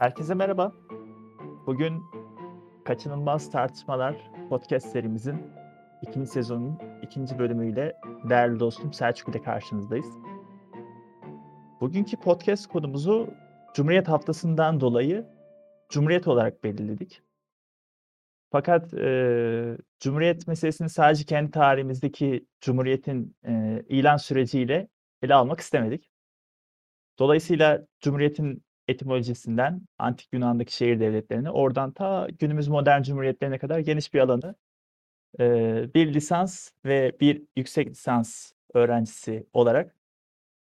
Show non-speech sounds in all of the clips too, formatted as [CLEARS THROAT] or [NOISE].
Herkese merhaba. Bugün Kaçınılmaz Tartışmalar podcast serimizin ikinci sezonun ikinci bölümüyle değerli dostum Selçuk ile karşınızdayız. Bugünkü podcast konumuzu Cumhuriyet Haftası'ndan dolayı Cumhuriyet olarak belirledik. Fakat e, Cumhuriyet meselesini sadece kendi tarihimizdeki Cumhuriyet'in e, ilan süreciyle ele almak istemedik. Dolayısıyla Cumhuriyet'in etimolojisinden antik Yunan'daki şehir devletlerine oradan ta günümüz modern cumhuriyetlerine kadar geniş bir alanı e, bir lisans ve bir yüksek lisans öğrencisi olarak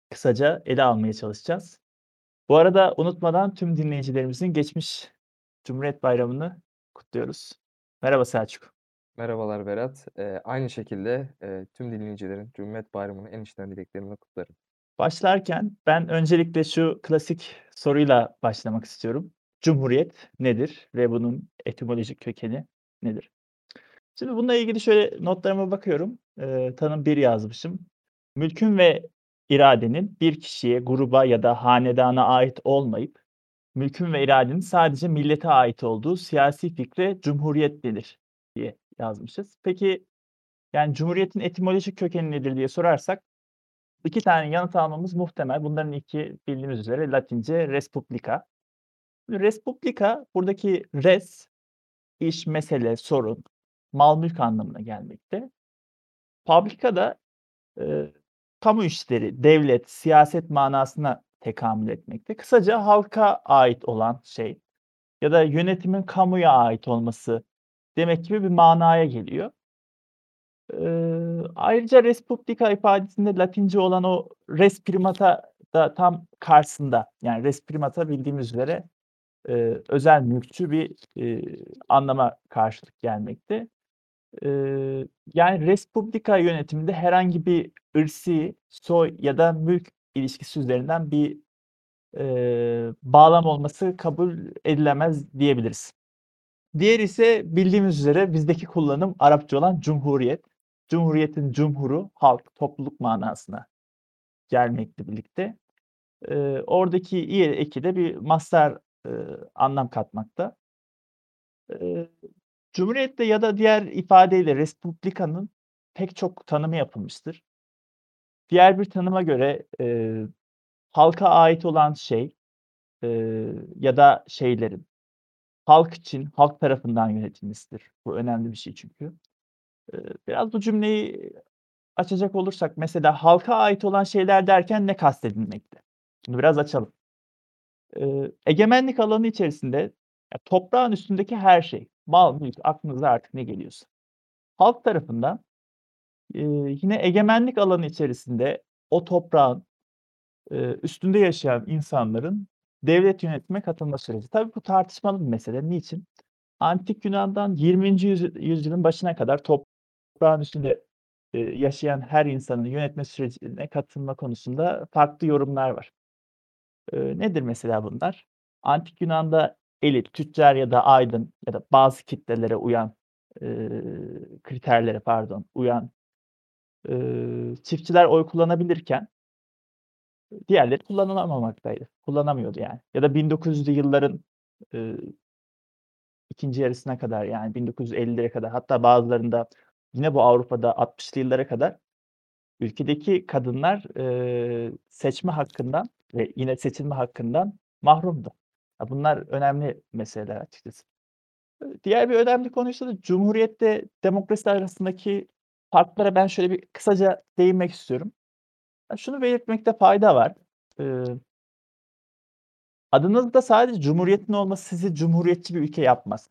kısaca ele almaya çalışacağız. Bu arada unutmadan tüm dinleyicilerimizin geçmiş Cumhuriyet Bayramı'nı kutluyoruz. Merhaba Selçuk. Merhabalar Berat. Eee, aynı şekilde, eee, tüm dinleyicilerin Cumhuriyet Bayramı'nı en içten dileklerimle kutlarım. Başlarken ben öncelikle şu klasik soruyla başlamak istiyorum. Cumhuriyet nedir ve bunun etimolojik kökeni nedir? Şimdi bununla ilgili şöyle notlarıma bakıyorum. Eee, tanım 1 yazmışım. Mülkün ve iradenin bir kişiye, gruba ya da hanedana ait olmayıp mülkün ve iradenin sadece millete ait olduğu siyasi fikre cumhuriyet denir diye yazmışız. Peki yani cumhuriyetin etimolojik kökeni nedir diye sorarsak iki tane yanıt almamız muhtemel. Bunların ilki bildiğimiz üzere Latince res publica. Res publica buradaki res iş, mesele, sorun, mal mülk anlamına gelmekte. Publica da eee, kamu işleri, devlet, siyaset manasına tekamül etmekte. Kısaca halka ait olan şey ya da yönetimin kamuya ait olması demek gibi bir manaya geliyor. Eee, ayrıca res publica ifadesinde Latince olan o res primata da tam karşısında. Yani res primata bildiğimiz üzere, eee, özel mülkçü bir, eee, anlama karşılık gelmekte. Eee, yani res publica yönetiminde herhangi bir ırsi, soy ya da mülk ilişkisi üzerinden bir, eee, bağlam olması kabul edilemez diyebiliriz. Diğeri ise bildiğimiz üzere bizdeki kullanım Arapça olan cumhuriyet. Cumhuriyetin cumhuru halk, topluluk manasına gelmekle birlikte, eee, oradaki i eki de bir mastar, eee, anlam katmakta. Eee, Cumhuriyette ya da diğer ifadeyle res publica'nın pek çok tanımı yapılmıştır. Diğer bir tanıma göre, eee, halka ait olan şey, eee, ya da şeylerin halk için, halk tarafından yönetilmesidir. Bu önemli bir şey çünkü. Biraz bu cümleyi açacak olursak mesela halka ait olan şeyler derken ne kastedilmekte? Bunu biraz açalım. Egemenlik alanı içerisinde toprağın üstündeki her şey, mal, mülk, aklınıza artık ne geliyorsa. Halk tarafından, yine egemenlik alanı içerisinde o toprağın, üstünde yaşayan insanların devlet yönetime katılma süreci. Tabii bu tartışmalı bir mesele. Niçin? Antik Yunan'dan 20. yüzy yüzyılın başına kadar toprağın üstünde, eee, yaşayan her insanın yönetme sürecine katılma konusunda farklı yorumlar var. Nedir mesela bunlar? Antik Yunan'da elit, tüccar ya da aydın ya da bazı kitlelere uyan, kriterlere pardon, uyan, çiftçiler oy kullanabilirken diğerleri kullanılamamaktaydı. Kullanamıyordu yani. Ya da 1900'lü yılların, eee, 2'nci yarısına kadar yani 1950'lere kadar hatta bazılarında yine bu Avrupa'da 60'lı yıllara kadar ülkedeki kadınlar, eee, seçme hakkından ve yine seçilme hakkından mahrumdu. Bunlar önemli meseleler açıkçası. Diğer bir önemli konuysa da cumhuriyetle demokrasi arasındaki farklara ben şöyle bir kısaca değinmek istiyorum. Şunu belirtmekte fayda var. Adınızda sadece cumhuriyetin olması sizi cumhuriyetçi bir ülke yapmaz.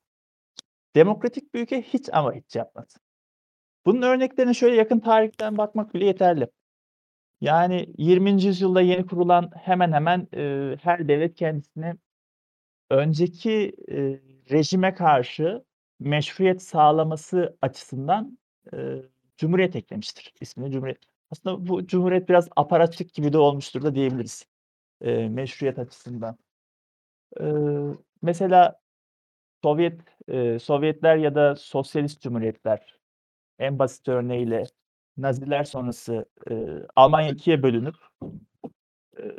Demokratik bir ülke hiç ama hiç yapmaz. Bunun örneklerine şöyle yakın tarihten bakmak bile yeterli. Yani 20. yüzyılda yeni kurulan hemen hemen, eee, her devlet kendisine önceki, eee, rejime karşı meşruiyet sağlaması açısından, eee, cumhuriyet eklemiştir. İsmini cumhuriyet Aslında bu cumhuriyet biraz aparatçık gibi de olmuştur da diyebiliriz, eee, meşruiyet açısından. Iıı, mesela Sovyet, eee, Sovyetler ya da sosyalist cumhuriyetler en basit örneğiyle Naziler sonrası, eee, Almanya 2'ye bölünüp, eee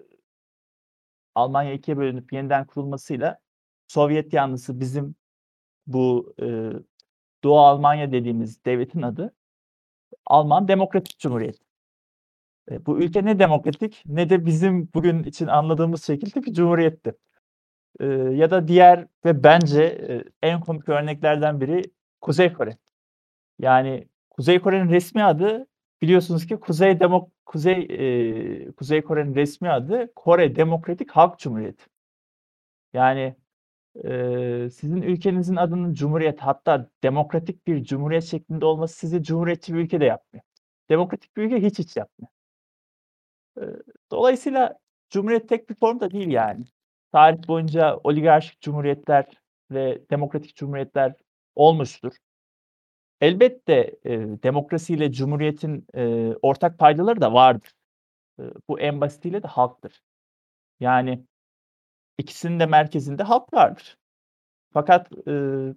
Almanya 2'ye bölünüp yeniden kurulmasıyla Sovyet yanlısı bizim bu, eee, Doğu Almanya dediğimiz devletin adı Alman Demokratik Cumhuriyeti. Eee, bu ülke ne demokratik ne de bizim bugün için anladığımız şekilde bir cumhuriyetti. Eee, ya da diğer ve bence, eee, en komik örneklerden biri Kuzey Kore. Yani Kuzey Kore'nin resmi adı biliyorsunuz ki Kuzey Demok Kuzey, eee, Kuzey Kore'nin resmi adı Kore Demokratik Halk Cumhuriyeti. Yani, eee, sizin ülkenizin adının cumhuriyet hatta demokratik bir cumhuriyet şeklinde olması sizi cumhuriyetçi bir ülke de yapmıyor. Demokratik bir ülke hiç hiç yapmıyor. Eee, dolayısıyla cumhuriyet tek bir form da değil yani. Tarih boyunca oligarşik cumhuriyetler ve demokratik cumhuriyetler olmuştur. Elbette, eee, demokrasiyle cumhuriyetin, eee, ortak paydaları da vardır. Eee, bu en basitiyle de halktır. Yani ikisinin de merkezinde halk vardır. Fakat, ııı,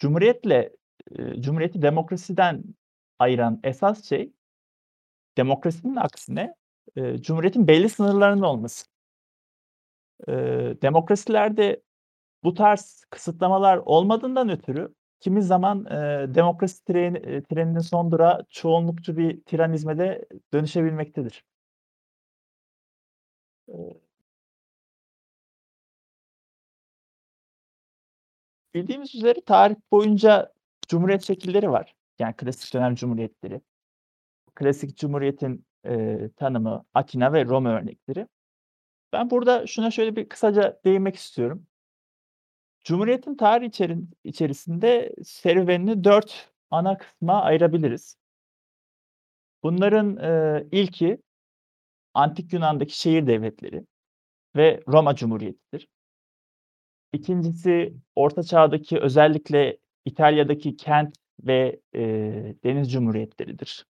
cumhuriyetle, eee, cumhuriyeti demokrasiden ayıran esas şey demokrasinin aksine, eee, cumhuriyetin belli sınırlarının olması. Eee, demokrasilerde bu tarz kısıtlamalar olmadığından ötürü kimi zaman, eee, demokrasi treni eee, treninin son durağı çoğunlukçu bir tiranizme de dönüşebilmektedir. Eee Bildiğimiz üzere tarih boyunca cumhuriyet şekilleri var. Yani klasik dönem cumhuriyetleri. Klasik cumhuriyetin, eee, tanımı, Atina ve Roma örnekleri. Ben burada şuna şöyle bir kısaca değinmek istiyorum. Cumhuriyetin tarihi içerin içerisinde serüvenini 4 ana kısma ayırabiliriz. Bunların, eee, ilki Antik Yunan'daki şehir devletleri ve Roma Cumhuriyeti'dir. İkincisi Orta Çağ'daki özellikle İtalya'daki kent ve, eee, deniz cumhuriyetleridir.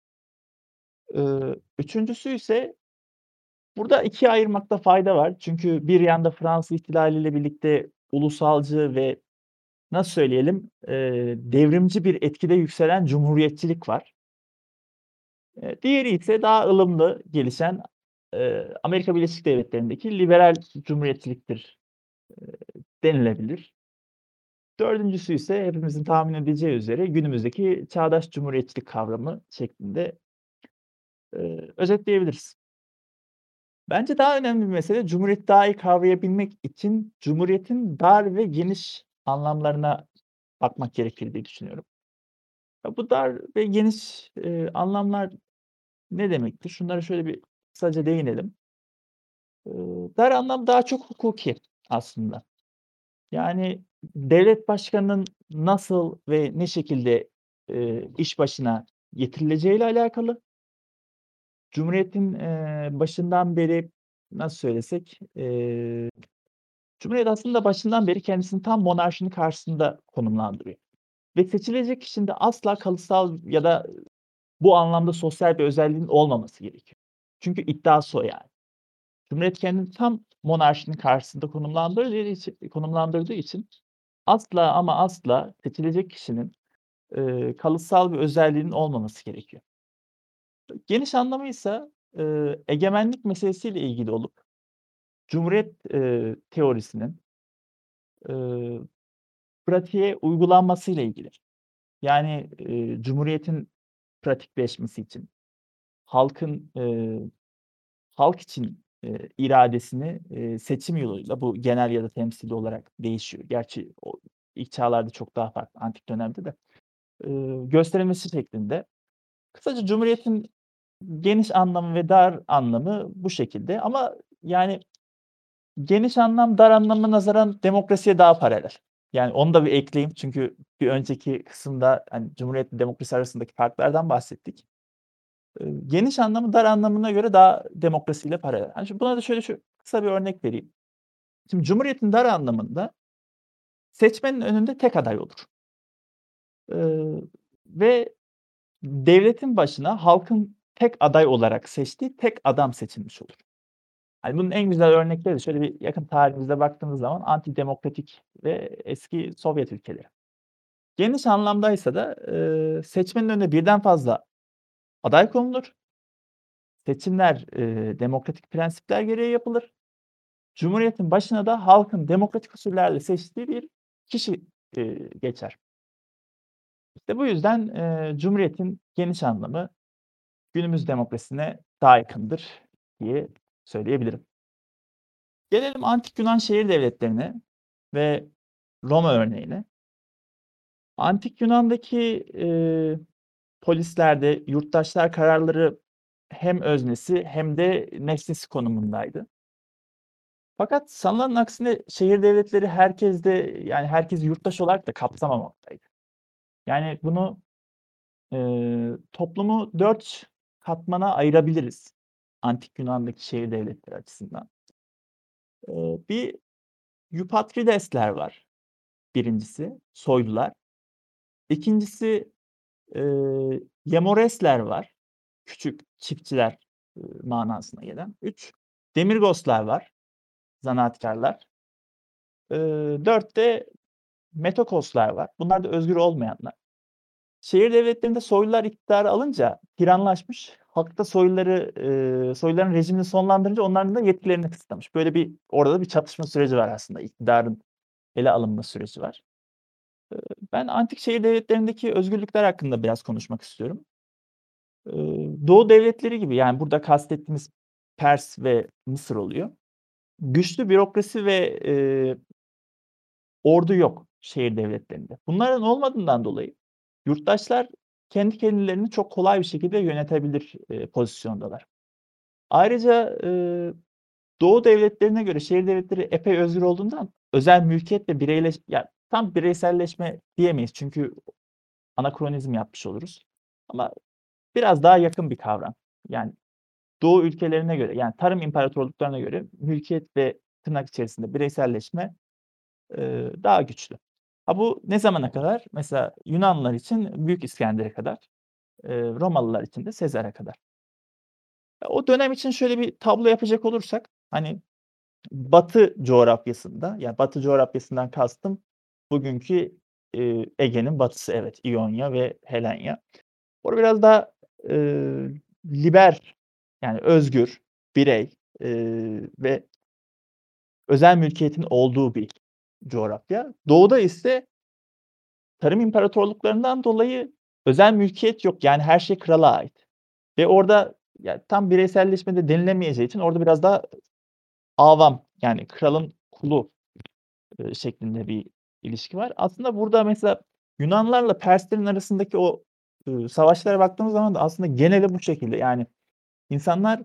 Iıı, üçüncüsü ise burada 2'ye ayırmakta fayda var. Çünkü bir yanda Fransız ihtilaliyle birlikte ulusalcı ve nasıl söyleyelim, eee, devrimci bir etkide yükselen cumhuriyetçilik var. Eee, diğeri ise daha ılımlı gelişen, eee, Amerika Birleşik Devletleri'ndeki liberal cumhuriyetçiliktir, eee, denilebilir. Dördüncüsü ise hepimizin tahmin edeceği üzere günümüzdeki çağdaş cumhuriyetçilik kavramı şeklinde, eee, özetleyebiliriz. Bence daha önemli bir mesele cumhuriyeti daha iyi kavrayabilmek için cumhuriyetin dar ve geniş anlamlarına bakmak gerekir diye düşünüyorum. Ya, bu dar ve geniş, eee, anlamlar ne demektir? Şunlara şöyle bir kısaca değinelim. Iıı, dar anlam daha çok hukuki aslında. Yani devlet başkanının nasıl ve ne şekilde, eee, iş başına getirileceğiyle alakalı. Cumhuriyetin, eee, başından beri nasıl söylesek, eee, Cumhuriyet aslında başından beri kendisini tam monarşinin karşısında konumlandırıyor ve seçilecek kişinin de asla kalıtsal ya da bu anlamda sosyal bir özelliğinin olmaması gerekiyor. Çünkü iddiası o yani. Cumhuriyet kendini tam monarşinin karşısında konumlandırdığı için konumlandırdığı için asla ama asla seçilecek kişinin, eee, kalıtsal bir özelliğinin olmaması gerekiyor. Geniş anlamıysa, eee, egemenlik meselesiyle ilgili olup Cumhuriyet, eee, teorisinin eee, pratiğe uygulanmasıyla ilgili. Yani, eee, cumhuriyetin pratikleşmesi için halkın, eee, halk için, eee, iradesini, eee, seçim yoluyla bu genel ya da temsili olarak değişiyor. Gerçi o ilk çağlarda çok daha farklı, antik dönemde de, eee, gösterilmesi şeklinde. Kısaca cumhuriyetin geniş anlamı ve dar anlamı bu şekilde ama yani geniş anlam dar anlama nazaran demokrasiye daha paralel. Yani onu da bir ekleyeyim çünkü bir önceki kısımda, hani, cumhuriyetle demokrasi arasındaki farklardan bahsettik. Eee, geniş anlamı dar anlamına göre daha demokrasiyle paralel. Hani, şimdi buna da şöyle şu kısa bir örnek vereyim. Şimdi cumhuriyetin dar anlamında seçmenin önünde tek aday olur. Eee, ve devletin başına halkın tek aday olarak seçtiği tek adam seçilmiş olur. Hani, bunun en güzel örnekleri de şöyle bir yakın tarihimize baktığımız zaman antidemokratik ve eski Sovyet ülkeleri. Geniş anlamdaysa da, eee, seçmenin önüne birden fazla aday konulur. Seçimler, eee, demokratik prensipler gereği yapılır Cumhuriyetin başına da halkın demokratik usullerle seçtiği bir kişi, eee, geçer. İşte bu yüzden, eee, Cumhuriyet'in geniş anlamı günümüz demokrasisine daha yakındır diye söyleyebilirim. Gelelim antik Yunan şehir devletlerine ve Roma örneğine. Antik Yunan'daki, eee, polislerde yurttaşlar kararları hem öznesi hem de nesnesi konumundaydı. Fakat sanılanın aksine şehir devletleri herkeste, yani herkesi yurttaş olarak da kapsamamaktaydı. Yani bunu, eee, toplumu 4 katmana ayırabiliriz antik Yunan'daki şehir devletleri açısından. Eee, bir Eupatrides'ler var 1'incisi, soylular. 2'ncisi, eee, Yamores'ler var. Küçük çiftçiler, ııı, manasına gelen. 3 Demirgoslar var, zanaatkârlar. Eee, 4 de Metokoslar var. Bunlar da özgür olmayanlar. Şehir devletlerinde soylular iktidarı alınca tiranlaşmış, halk da soyluları, eee, soyluların rejimini sonlandırınca onların da yetkilerini kısıtlamış. Böyle bir orada da bir çatışma süreci var aslında. İktidarın ele alınma süreci var. Eee, ben antik şehir devletlerindeki özgürlükler hakkında biraz konuşmak istiyorum. Eee, Doğu devletleri gibi, yani burada kastettiğimiz Pers ve Mısır oluyor. Güçlü bürokrasi ve, eee ordu yok şehir devletlerinde. Bunların olmadığından dolayı yurttaşlar kendi kendilerini çok kolay bir şekilde yönetebilir, eee, pozisyondalar. Ayrıca, eee, Doğu devletlerine göre şehir devletleri epey özgür olduğundan özel mülkiyet ve bireyleş ya, tam bireyselleşme diyemeyiz çünkü anakronizm yapmış oluruz. Ama biraz daha yakın bir kavram. Yani Doğu ülkelerine göre, yani tarım imparatorluklarına göre mülkiyet ve tırnak içerisinde bireyselleşme, eee, daha güçlü. Ha, bu ne zamana kadar? Mesela Yunanlılar için Büyük İskender'e kadar, Romalılar için de Sezar'a kadar. O dönem için şöyle bir tablo yapacak olursak, hani, Batı coğrafyasında, ya Batı coğrafyasından kastım bugünkü, eee, Ege'nin batısı, evet, İonya ve Helenya. Orada biraz daha, eee, liber, yani özgür, birey, eee, ve özel mülkiyetin olduğu bir coğrafya. Doğuda ise tarım imparatorluklarından dolayı özel mülkiyet yok. Yani her şey krala ait ve orada ya tam bireyselleşme de denilemeyeceği için orada biraz daha avam, yani kralın kulu, eee, şeklinde bir ilişki var. Aslında burada mesela Yunanlılarla Perslerin arasındaki o, ııı, savaşlara baktığımız zaman da aslında geneli bu şekilde. Yani insanlar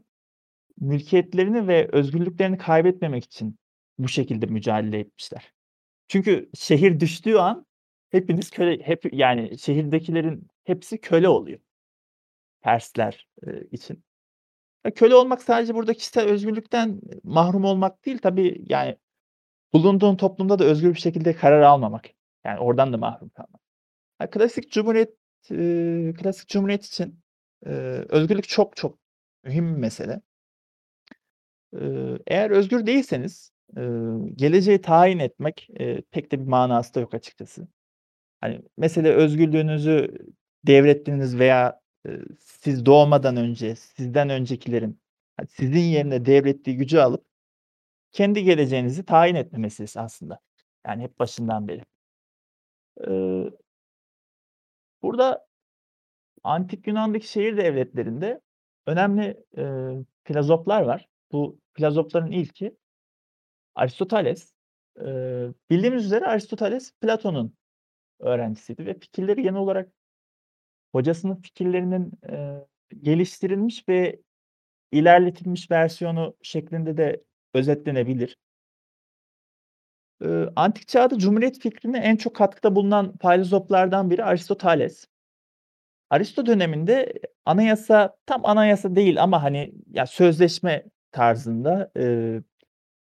mülkiyetlerini ve özgürlüklerini kaybetmemek için bu şekilde mücadele etmişler. Çünkü şehir düştüğü an hepiniz köle hep yani şehirdekilerin hepsi köle oluyor. Persler, eee, için. E, köle olmak sadece burada kişisel özgürlükten mahrum olmak değil, tabii, yani bulunduğun toplumda da özgür bir şekilde karar almamak. Yani oradan da mahrum kalmak. Ha, klasik cumhuriyet, eee, klasik cumhuriyet için, eee, özgürlük çok çok mühim bir mesele. Eee, eğer özgür değilseniz, eee, geleceği tayin etmek, eee, pek de bir manası da yok açıkçası. Hani, mesele özgürlüğünüzü devrettiğiniz veya, eee, siz doğmadan önce sizden öncekilerin, hani, sizin yerine devrettiği gücü alıp kendi geleceğinizi tayin etme meselesi aslında. Yani hep başından beri. Eee burada antik Yunan'daki şehir devletlerinde önemli, eee, filozoflar var. Bu filozofların ilki Aristoteles. Eee, bildiğimiz üzere Aristoteles Platon'un öğrencisiydi ve fikirleri genel olarak hocasının fikirlerinin, eee, geliştirilmiş ve ilerletilmiş versiyonu şeklinde de özetlenebilir. Iıı, antik çağda cumhuriyet fikrine en çok katkıda bulunan filozoflardan biri Aristoteles. Aristo döneminde anayasa, tam anayasa değil ama, hani, ya, sözleşme tarzında, eee,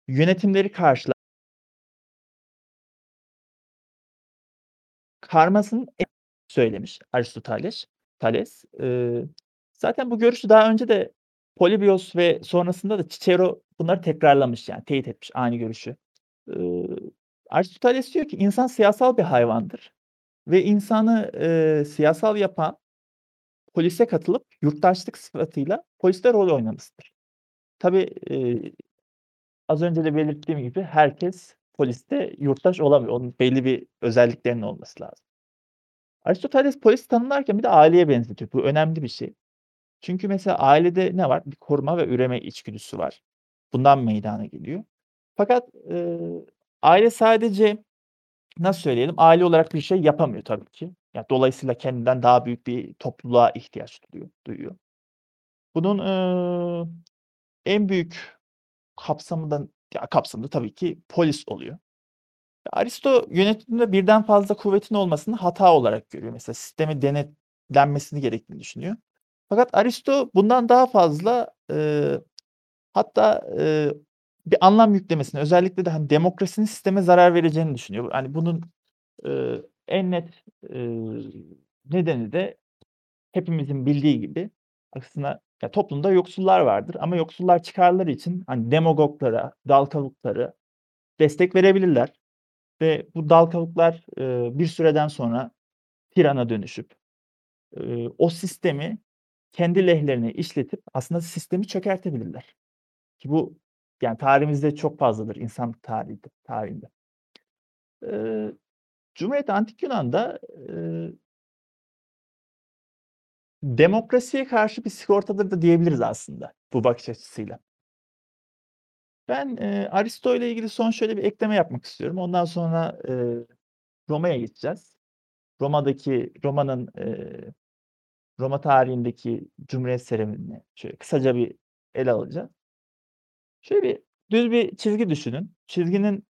yönetimleri karşıla karmasının söylemiş Aristoteles. Tales. Eee, zaten bu görüşü daha önce de Polybios ve sonrasında da Cicero bunları tekrarlamış, yani teyit etmiş aynı görüşü. Iıı, Aristoteles diyor ki insan siyasal bir hayvandır ve insanı, eee, siyasal yapan polise katılıp yurttaşlık sıfatıyla poliste rol oynamasıdır. Tabii, eee, az önce de belirttiğim gibi herkes poliste yurttaş olamıyor. Onun belli bir özelliklerinin olması lazım. Aristoteles polisi tanımlarken bir de aileye benzetiyor. Bu önemli bir şey. Çünkü mesela ailede ne var? Bir koruma ve üreme içgüdüsü var. Bundan meydana geliyor. Fakat, eee, aile sadece nasıl söyleyelim, aile olarak bir şey yapamıyor tabii ki. Ya, dolayısıyla kendinden daha büyük bir topluluğa ihtiyaç duyuyor duyuyor. Bunun, ııı, en büyük kapsamı da ya, kapsamı da tabii ki polis oluyor. Aristo yönetimde birden fazla kuvvetin olmasını hata olarak görüyor. Mesela sistemi denetlenmesini gerektiğini düşünüyor. Fakat Aristo bundan daha fazla, eee, hatta, eee, bir anlam yüklemesini, özellikle de, hani, demokrasinin sisteme zarar vereceğini düşünüyor. Hani, bunun, eee, en net, eee, nedeni de hepimizin bildiği gibi aslında ya, toplumda yoksullar vardır ama yoksullar çıkarları için, hani, demagoglara, dal destek verebilirler ve bu dal eee, bir süreden sonra tirana dönüşüp, eee, o sistemi kendi lehlerine işletip aslında sistemi çökertebilirler. Ki bu, yani, tarihimizde çok fazladır insanlık tarihinde tarihinde. Eee, Cumhuriyet Antik Yunan'da, eee demokrasiye karşı bir sigortadır da diyebiliriz aslında bu bakış açısıyla. Ben, eee, Aristo ile ilgili son şöyle bir ekleme yapmak istiyorum. Ondan sonra, eee, Roma'ya geçeceğiz. Roma'daki Roma'nın, eee, Roma tarihindeki Cumhuriyet serüvenini şöyle kısaca bir ele alacağız. Şöyle bir düz bir çizgi düşünün. Çizginin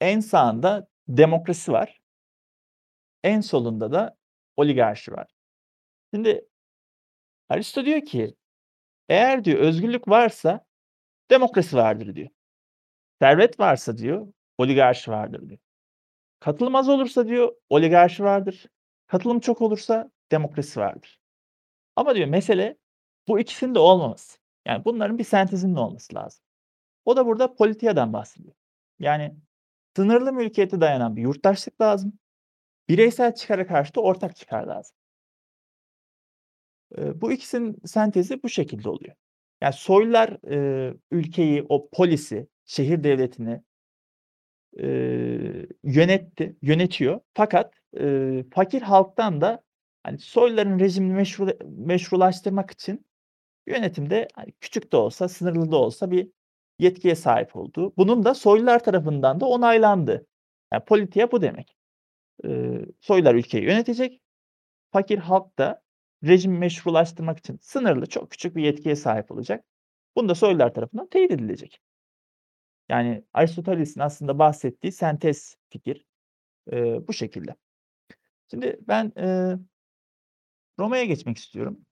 en sağında demokrasi var. En solunda da oligarşi var. Şimdi Aristo diyor ki, eğer diyor özgürlük varsa demokrasi vardır diyor. Servet varsa diyor oligarşi vardır diyor. Katılım az olursa diyor oligarşi vardır. Katılım çok olursa demokrasi vardır. Ama diyor mesele bu ikisinin de olmaması. Yani bunların bir sentezinin olması lazım. O da burada politiyadan bahsediyor. Yani sınırlı mülkiyete dayanan bir yurttaşlık lazım. Bireysel çıkara karşı da ortak çıkar lazım. Bu ikisinin sentezi bu şekilde oluyor. Yani soylular, eee, ülkeyi, o polisi, şehir devletini eee, yönetti, yönetiyor. Fakat, eee, fakir halktan da, hani, soyluların rejimini meşru meşrulaştırmak için yönetimde, hani, küçük de olsa, sınırlı da olsa bir yetkiye sahip olduğu, bunun da soylular tarafından da onaylandığı. Yani politika bu demek. Eee, soylular ülkeyi yönetecek, fakir halk da rejimi meşrulaştırmak için sınırlı, çok küçük bir yetkiye sahip olacak. Bunu da soylular tarafından teyit edilecek. Yani Aristoteles'in aslında bahsettiği sentez fikir, eee, bu şekilde. Şimdi ben, eee, Roma'ya geçmek istiyorum.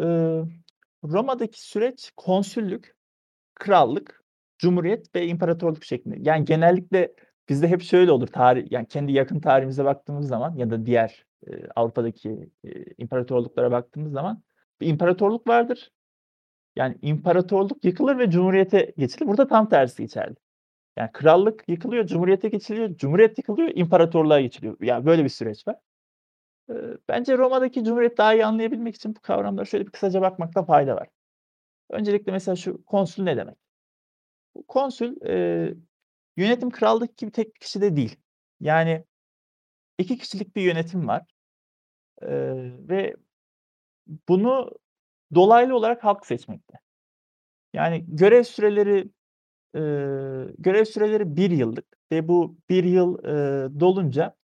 Iıı, Roma'daki süreç konsüllük, krallık, cumhuriyet ve imparatorluk şeklinde. Yani genellikle bizde hep şöyle olur tarih yani kendi yakın tarihimize baktığımız zaman ya da diğer, Avrupa'daki, imparatorluklara baktığımız zaman bir imparatorluk vardır. Yani imparatorluk yıkılır ve cumhuriyete geçilir. Burada tam tersi geçerli. Yani krallık yıkılıyor, cumhuriyete geçiliyor, cumhuriyet yıkılıyor, imparatorluğa geçiliyor. Yani böyle bir süreç var. Bence Roma'daki cumhuriyeti daha iyi anlayabilmek için bu kavramlara şöyle bir kısaca bakmakta fayda var. Öncelikle mesela şu konsül ne demek? Konsül, eee, yönetim krallık gibi tek bir kişide değil. Yani 2 kişilik bir yönetim var. Eee, ve bunu dolaylı olarak halk seçmekte. Yani görev süreleri, eee, görev süreleri 1 yıllık ve bu 1 yıl, eee, dolunca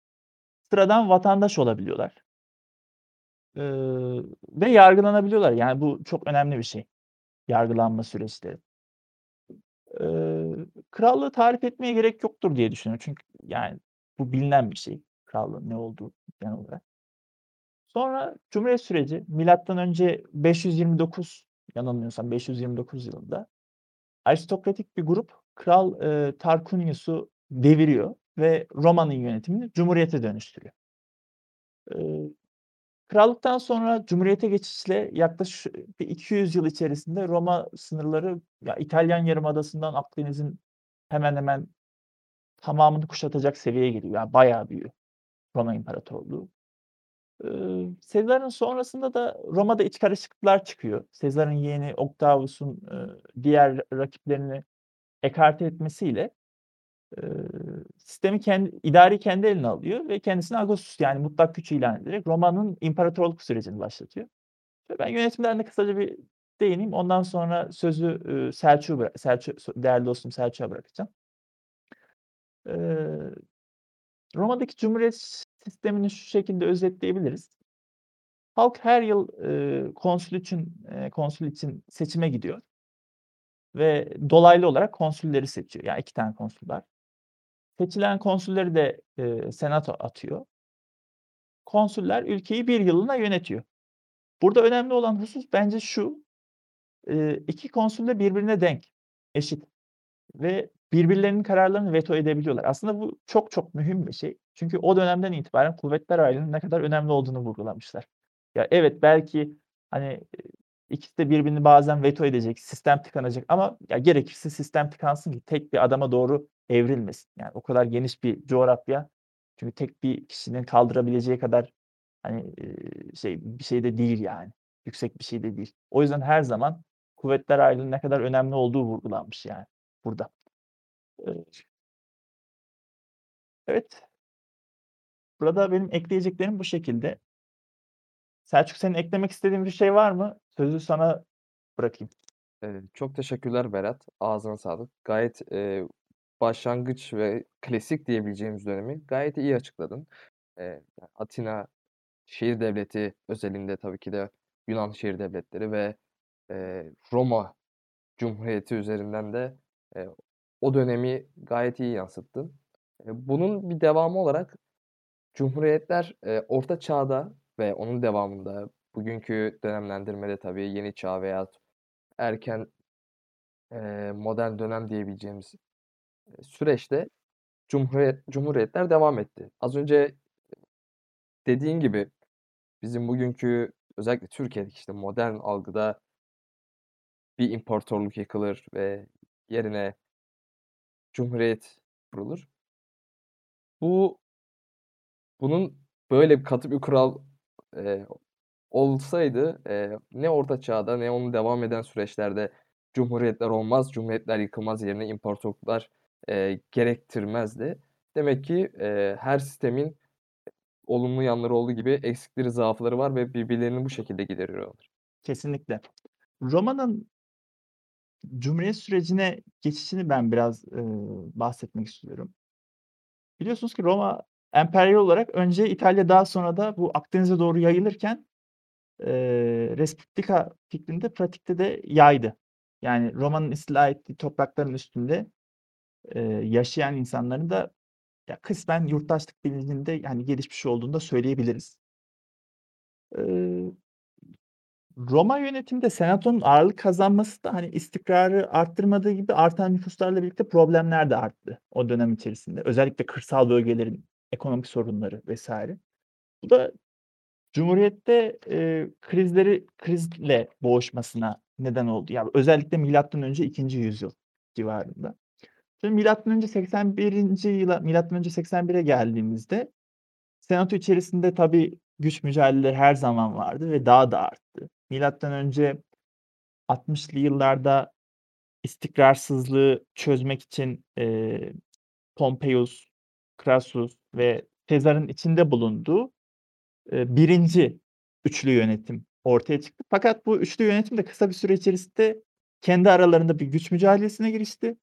sıradan vatandaş olabiliyorlar. Eee, ve yargılanabiliyorlar. Yani bu çok önemli bir şey, yargılanma süreçleri. Eee, krallığı tarif etmeye gerek yoktur diye düşünüyorum. Çünkü yani bu bilinen bir şey, krallığın ne olduğu genel olarak. Sonra Cumhuriyet süreci milattan önce 529 yanılmıyorsam 529 yılında aristokratik bir grup Kral, eee, Tarquinius'u deviriyor ve Roma'nın yönetimini cumhuriyete dönüştürüyor. Eee, krallıktan sonra cumhuriyete geçişle yaklaşık bir 200 yıl içerisinde Roma sınırları ya İtalyan Yarımadası'ndan Akdeniz'in hemen hemen tamamını kuşatacak seviyeye geliyor. Yani bayağı büyüyor Roma İmparatorluğu. Sezar'ın sonrasında da Roma'da iç karışıklıklar çıkıyor. Sezar'ın yeğeni Octavius'un, ııı, diğer rakiplerini ekarte etmesiyle, sistemi kendi idareyi kendi eline alıyor ve kendisini Augustus yani mutlak güç ilan ederek Roma'nın imparatorluk sürecini başlatıyor. Ben yönetimlerine kısaca bir değineyim. Ondan sonra sözü, ııı, Selçuk'a bıra Selçuk değerli dostum Selçuk'a bırakacağım. Eee, Roma'daki cumhuriyet sistemini şu şekilde özetleyebiliriz. Halk her yıl, eee, konsül için, eee, konsül için seçime gidiyor. Ve dolaylı olarak konsülleri seçiyor. Yani 2 tane konsül var. Seçilen konsülleri de, eee, senato atıyor. Konsüller ülkeyi 1 yıllığına yönetiyor. Burada önemli olan husus bence şu: Eee, 2 konsül de birbirine denk, eşit ve birbirlerinin kararlarını veto edebiliyorlar. Aslında bu çok çok mühim bir şey. Çünkü o dönemden itibaren kuvvetler ayrılığının ne kadar önemli olduğunu vurgulamışlar. Ya, evet, belki, hani, eee, ikisi de birbirini bazen veto edecek, sistem tıkanacak ama ya gerekirse sistem tıkansın ki tek bir adama doğru evrilmesin. Yani o kadar geniş bir coğrafya çünkü tek bir kişinin kaldırabileceği kadar, hani, eee, şey bir şey de değil yani. Yüksek bir şey de değil. O yüzden her zaman kuvvetler ayrılığının ne kadar önemli olduğu vurgulanmış yani burada. Evet. Burada benim ekleyeceklerim bu şekilde. Selçuk senin eklemek istediğin bir şey var mı? Sözü sana bırakayım. Eee, çok teşekkürler Berat. Ağzına sağlık. Gayet, eee, başlangıç ve klasik diyebileceğimiz dönemi gayet iyi açıkladın. Eee, Atina şehir devleti özelinde tabii ki de Yunan şehir devletleri ve, eee, Roma Cumhuriyeti üzerinden de, eee, o dönemi gayet iyi yansıttın. Eee, bunun bir devamı olarak cumhuriyetler, Orta Çağ'da ve onun devamında bugünkü dönemlendirmede tabii Yeni Çağ veyahut erken, modern dönem diyebileceğimiz, süreçte cumhuriyet cumhuriyetler devam etti. Az önce dediğin gibi bizim bugünkü özellikle Türkiye'deki, işte, modern algıda bir imparatorluk yıkılır ve yerine cumhuriyet kurulur. Bu bunun böyle bir katı bir kural, eee, olsaydı, eee, ne Orta Çağ'da ne onun devam eden süreçlerde cumhuriyetler olmaz, cumhuriyetler yıkılmaz, yerine imparatorluklar, eee, gerektirmezdi. Demek ki, eee, her sistemin olumlu yanları olduğu gibi eksikleri, zaafları var ve birbirlerini bu şekilde gideriyorlar. Kesinlikle. Roma'nın Cumhuriyet sürecine geçişini ben biraz, ııı, bahsetmek istiyorum. Biliyorsunuz ki Roma emperyal olarak önce İtalya daha sonra da bu Akdeniz'e doğru yayılırken, eee, respublika fikrini de pratikte de yaydı. Yani Roma'nın istila ettiği toprakların üstünde, eee, yaşayan insanların da ya kısmen yurttaşlık bilincinde, yani, gelişmiş olduğunu da söyleyebiliriz. Iıı Roma yönetiminde senatonun ağırlık kazanması da, hani, istikrarı arttırmadığı gibi artan nüfuslarla birlikte problemler de arttı o dönem içerisinde. Özellikle kırsal bölgelerin ekonomik sorunları vs. Bu da Cumhuriyet'te, eee, krizleri krizle boğuşmasına neden oldu. Ya, özellikle milattan önce 2. yüzyıl civarında. Şimdi milattan önce 81'inci yıla milattan önce 81'e geldiğimizde senato içerisinde tabii güç mücadeleleri her zaman vardı ve daha da arttı. Milattan önce 60'lı yıllarda istikrarsızlığı çözmek için, eee, Pompeius, Crassus ve Sezar'ın içinde bulunduğu, eee, 1'inci üçlü yönetim ortaya çıktı. Fakat bu üçlü yönetim de kısa bir süre içerisinde kendi aralarında bir güç mücadelesine girişti.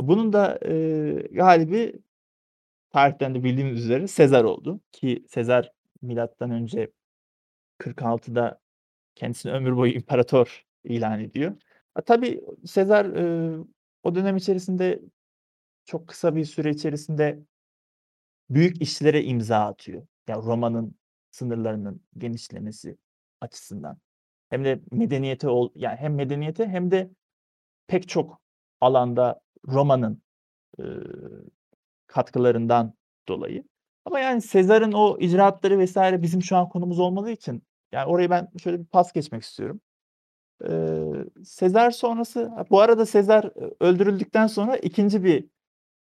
Bunun da, eee, galibi tarihten de bildiğimiz üzere Sezar oldu ki Sezar milattan önce 46'da kendisini ömür boyu imparator ilan ediyor. A, tabii Sezar, ııı, o dönem içerisinde çok kısa bir süre içerisinde büyük işlere imza atıyor. Ya, Roma'nın sınırlarının genişlemesi açısından. Hem de medeniyete ol yani hem medeniyete hem de pek çok alanda Roma'nın, ııı, katkılarından dolayı. Ama yani Sezar'ın o icraatları vs. bizim şu an konumuz olmadığı için, yani orayı ben şöyle bir pas geçmek istiyorum. Eee, Sezar sonrası bu arada Sezar, ııı, öldürüldükten sonra 2'nci bir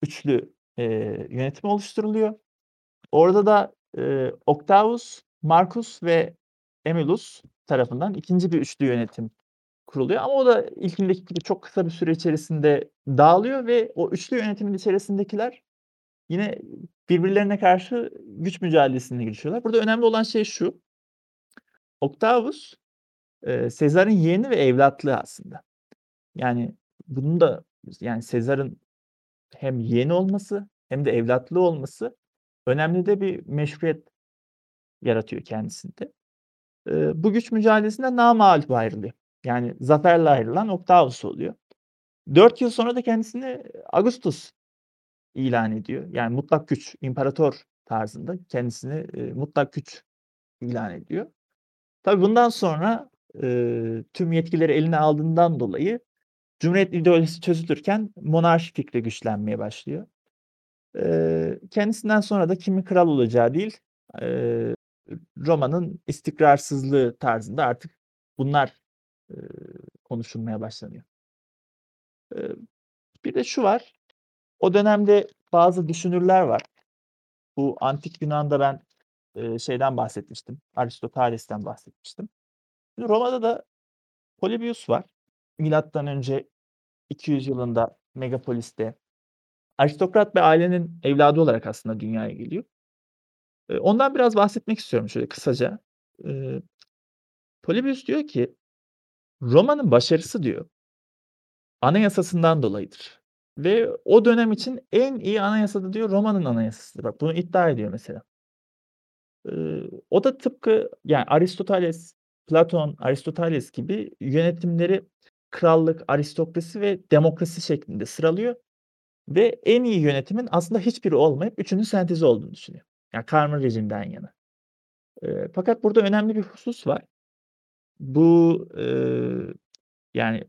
üçlü, eee, yönetim oluşturuluyor. Orada da, eee, Octavius Marcus ve Emilus tarafından ikinci bir üçlü yönetim kuruluyor ama o da ilkindeki gibi çok kısa bir süre içerisinde dağılıyor ve o üçlü yönetimin içerisindekiler yine birbirlerine karşı güç mücadelesine girişiyorlar. Burada önemli olan şey şu. Octavius, eee, Sezar'ın yeğeni ve evlatlığı aslında. Yani bunun da yani Sezar'ın hem yeğeni olması hem de evlatlığı olması önemli de bir meşruiyet yaratıyor kendisinde. Eee, bu güç mücadelesinde namağlup ayrılıyor. Yani zaferle ayrılan Octavius oluyor. 4 yıl sonra da kendisini Augustus ilan ediyor. Yani mutlak güç, imparator tarzında kendisini, eee, mutlak güç ilan ediyor. Tabii bundan sonra, eee, tüm yetkileri eline aldığından dolayı Cumhuriyet ideolojisi çözülürken monarşi fikri güçlenmeye başlıyor. Eee, kendisinden sonra da kimin kral olacağı değil, eee, Roma'nın istikrarsızlığı tarzında artık bunlar, eee, konuşulmaya başlanıyor. Eee, bir de şu var, o dönemde bazı düşünürler var. Bu antik Yunan'da ben, şeyden bahsetmiştim, Aristoteles'ten bahsetmiştim. Şimdi Roma'da da Polybius var. Milattan önce 200 yılında Megapolis'te aristokrat bir ailenin evladı olarak aslında dünyaya geliyor. Ondan biraz bahsetmek istiyorum şöyle kısaca. Eee, Polybius diyor ki, Roma'nın başarısı diyor anayasasından dolayıdır ve o dönem için en iyi anayasa da diyor Roma'nın anayasasıdır. Bak bunu iddia ediyor mesela. O da tıpkı yani Aristoteles, Platon, Aristoteles gibi yönetimleri krallık, aristokrasi ve demokrasi şeklinde sıralıyor ve en iyi yönetimin aslında hiçbiri olmayıp üçünün sentezi olduğunu düşünüyor. Yani karma rejimden yana. Eee, fakat burada önemli bir husus var. Bu, eee, yani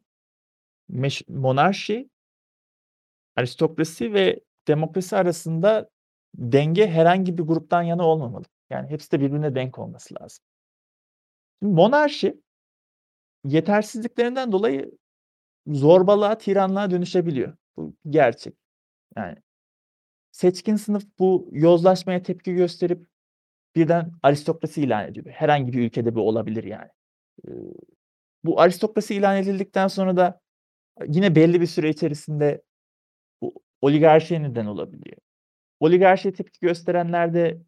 meş monarşi aristokrasi ve demokrasi arasında denge herhangi bir gruptan yana olmamalı. Yani hepsi de birbirine denk olması lazım. Şimdi monarşi yetersizliklerinden dolayı zorbalığa, tiranlığa dönüşebiliyor. Bu gerçek. Yani seçkin sınıf bu yozlaşmaya tepki gösterip birden aristokrasi ilan ediyor. Herhangi bir ülkede bu olabilir yani. Bu aristokrasi ilan edildikten sonra da yine belli bir süre içerisinde bu oligarşiye neden olabiliyor. Oligarşiye tepki gösterenler de,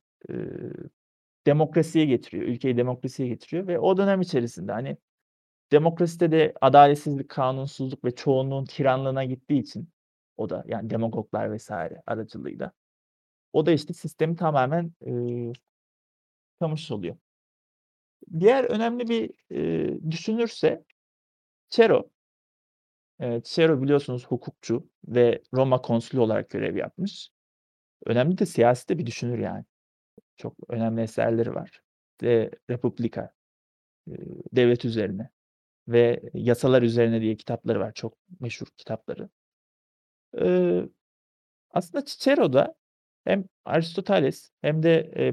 demokrasiye getiriyor, ülkeyi demokrasiye getiriyor ve o dönem içerisinde, hani, demokraside de adaletsizlik, kanunsuzluk ve çoğunluğun tiranlığına gittiği için o da yani demagoglar vs. aracılığıyla o da, işte, sistemi tamamen, eee, tıkamış oluyor. Diğer önemli bir, eee, düşünürse Cicero. Eee, Cicero biliyorsunuz hukukçu ve Roma konsülü olarak görev yapmış. Önemli de siyasi de bir düşünür yani. Çok önemli eserleri var. De Republica, eee, devlet üzerine ve yasalar üzerine diye kitapları var. Çok meşhur kitapları. Aslında Cicero da hem Aristoteles hem de, eee,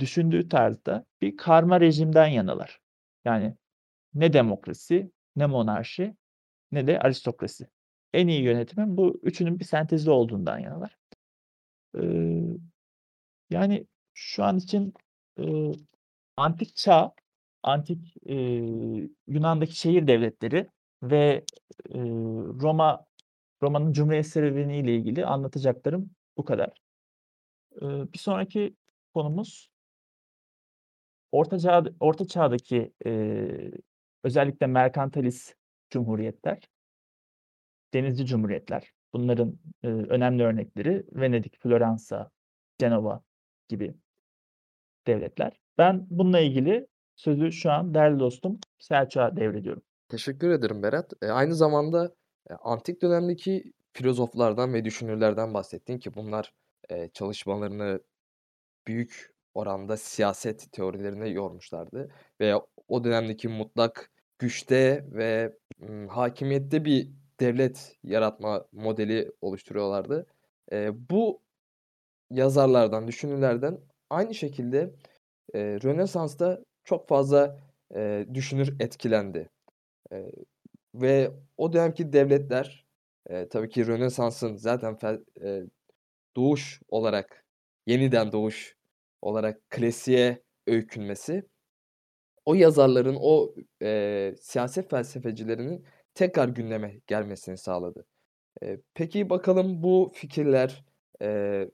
düşündüğü tarzda bir karma rejimden yanalar. Yani ne demokrasi, ne monarşi, ne de aristokrasi. En iyi yönetimin bu üçünün bir sentezi olduğundan yanalar. Eee, yani şu an için, eee, antik çağ, antik, eee, Yunan'daki şehir devletleri ve, eee, Roma Roma'nın Cumhuriyet serüveniyle ilgili anlatacaklarım bu kadar. Eee, bir sonraki konumuz Orta Çağ Orta Çağ'daki, eee, özellikle merkantilist cumhuriyetler. Denizci cumhuriyetler. Bunların, eee, önemli örnekleri Venedik, Floransa, Cenova gibi devletler. Ben bununla ilgili sözü şu an değerli dostum Selçuk'a devrediyorum. Teşekkür ederim Berat. Eee, aynı zamanda, eee, antik dönemdeki filozoflardan ve düşünürlerden bahsettin ki bunlar, eee, çalışmalarını büyük oranda siyaset teorilerine yormuşlardı ve o dönemdeki mutlak güçte ve, hakimiyette bir devlet yaratma modeli oluşturuyorlardı. Eee, bu yazarlardan, düşünürlerden aynı şekilde, eee, Rönesans'ta çok fazla, eee, düşünür etkilendi. Eee, ve o dönemki devletler, eee, tabii ki Rönesans'ın zaten fel eee, doğuş olarak, yeniden doğuş olarak klasiğe öykünmesi o yazarların, o, eee, siyaset felsefecilerinin tekrar gündeme gelmesini sağladı. Eee, peki bakalım bu fikirler, eee,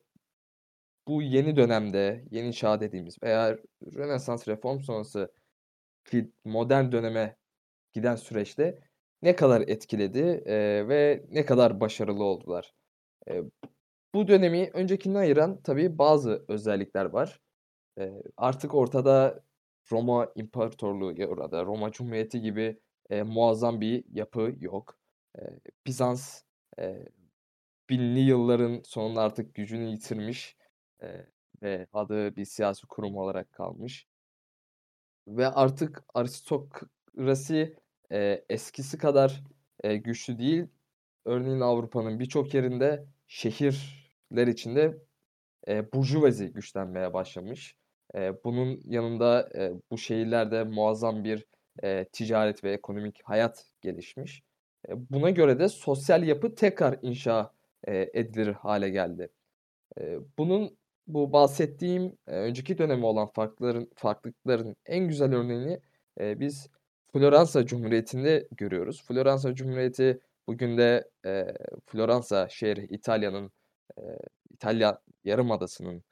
bu yeni dönemde, yeni çağ dediğimiz veya Rönesans, Reform sonrası ki modern döneme giden süreçte ne kadar etkiledi, eee, ve ne kadar başarılı oldular? Eee, bu dönemi öncekinden ayıran tabii bazı özellikler var. Eee, artık ortada Roma İmparatorluğu ya da Roma Cumhuriyeti gibi, eee, muazzam bir yapı yok. Eee, Bizans, eee, 1000'li yılların sonunda artık gücünü yitirmiş, eee, ve adı bir siyasi kurum olarak kalmış. Ve artık aristokrasi, eee, eskisi kadar, eee, güçlü değil. Örneğin Avrupa'nın birçok yerinde şehirler içinde, eee, burjuvazi güçlenmeye başlamış. Eee, bunun yanında, eee, bu şehirlerde muazzam bir, eee, ticaret ve ekonomik hayat gelişmiş. Eee, buna göre de sosyal yapı tekrar inşa, eee, edilir hâle geldi. Eee, bunun bu bahsettiğim, eee, önceki döneme olan farkların farklılıkların en güzel örneğini, eee, biz Floransa Cumhuriyeti'nde görüyoruz. Floransa Cumhuriyeti bugün de, eee, Floransa şehri İtalya'nın, eee, İtalya Yarımadası'nın, eee,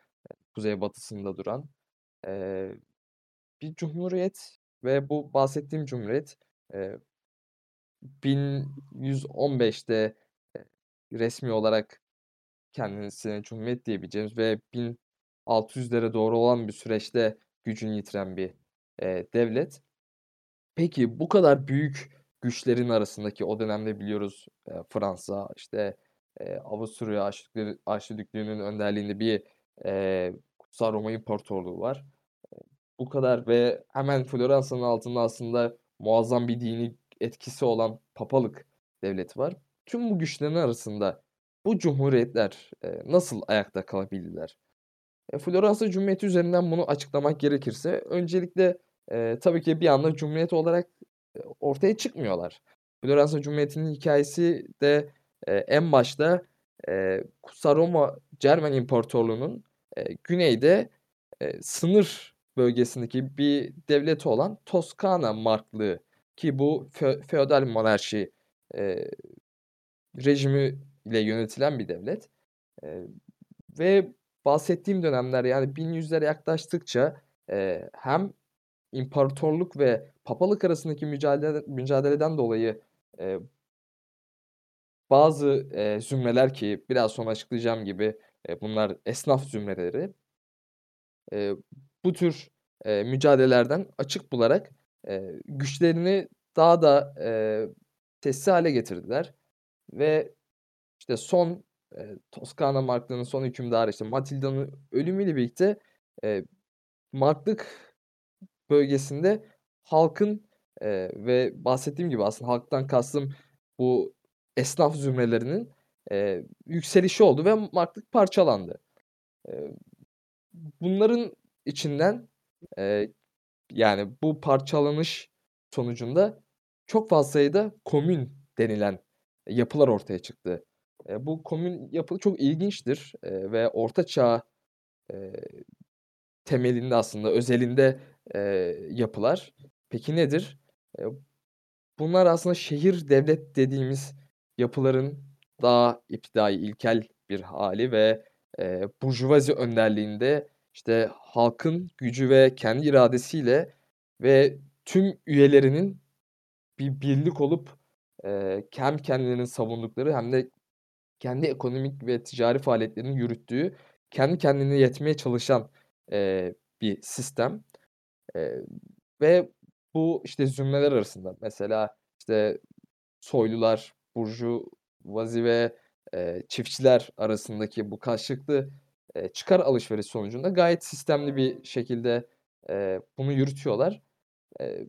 kuzeybatısında duran, eee, bir cumhuriyet ve bu bahsettiğim cumhuriyet, eee 1115'te, eee, resmî olarak kendisine cumhuriyet diyebileceğimiz ve 1600'lere doğru olan bir süreçte gücünü yitiren bir, eee, devlet. Peki bu kadar büyük güçlerin arasındaki o dönemde biliyoruz, eee, Fransa, işte, eee, Avusturya Arşidüklüğü'nün önderliğinde bir, eee, Kutsal Roma İmparatorluğu var. Bu kadar ve hemen Floransa'nın altında aslında muazzam bir dini etkisi olan Papalık Devleti var. Tüm bu güçlerin arasında bu cumhuriyetler, eee, nasıl ayakta kalabildiler? Eee, Floransa Cumhuriyeti üzerinden bunu açıklamak gerekirse öncelikle, eee, tabii ki bir anda cumhuriyet olarak, eee, ortaya çıkmıyorlar. Floransa Cumhuriyeti'nin hikâyesi de, eee, en başta, eee, Kutsal Roma Cermen İmparatorluğu'nun, eee, güneyde, eee, sınır bölgesindeki bir devleti olan Toskana Marklığı ki bu fö feodal monarşi, eee, rejimi ile yönetilen bir devlet. Eee, ve bahsettiğim dönemler yani 1100'lere yaklaştıkça, eee, hem imparatorluk ve papalık arasındaki mücadele mücadeleden dolayı, eee bazı, eee, zümreler ki biraz sonra açıklayacağım gibi, eee, bunlar esnaf zümreleri eee, bu tür, eee, mücadelelerden açık bularak, eee, güçlerini daha da, eee, tescil hâle getirdiler ve, işte, son, eee, Toskana Marklığı'nın son hükümdarı, işte, Matilda'nın ölümüyle birlikte, eee, Marklık bölgesinde halkın, eee, ve bahsettiğim gibi aslında halktan kastım bu esnaf zümrelerinin, eee, yükselişi oldu ve Marklık parçalandı. Eee, bunların içinden, eee, yani bu parçalanış sonucunda çok fazla sayıda komün denilen yapılar ortaya çıktı. Eee, bu komün yapı çok ilginçtir, eee, ve Orta Çağ, eee, temelinde aslında özelinde, eee, yapılar. Peki nedir? Eee, bunlar aslında şehir devlet dediğimiz yapıların daha iptidai, ilkel bir hâli ve, eee, burjuvazi önderliğinde, işte, halkın gücü ve kendi iradesiyle ve tüm üyelerinin bir birlik olup, eee, hem kendilerini savundukları hem de kendi ekonomik ve ticari faaliyetlerini yürüttüğü, kendi kendine yetmeye çalışan, eee, bir sistem. Eee, ve bu, işte, zümreler arasında mesela, işte, soylular, burjuvazi ve, eee, çiftçiler arasındaki bu karşılıklı, eee, çıkar alışverişi sonucunda gayet sistemli bir şekilde, eee, bunu yürütüyorlar. Eee,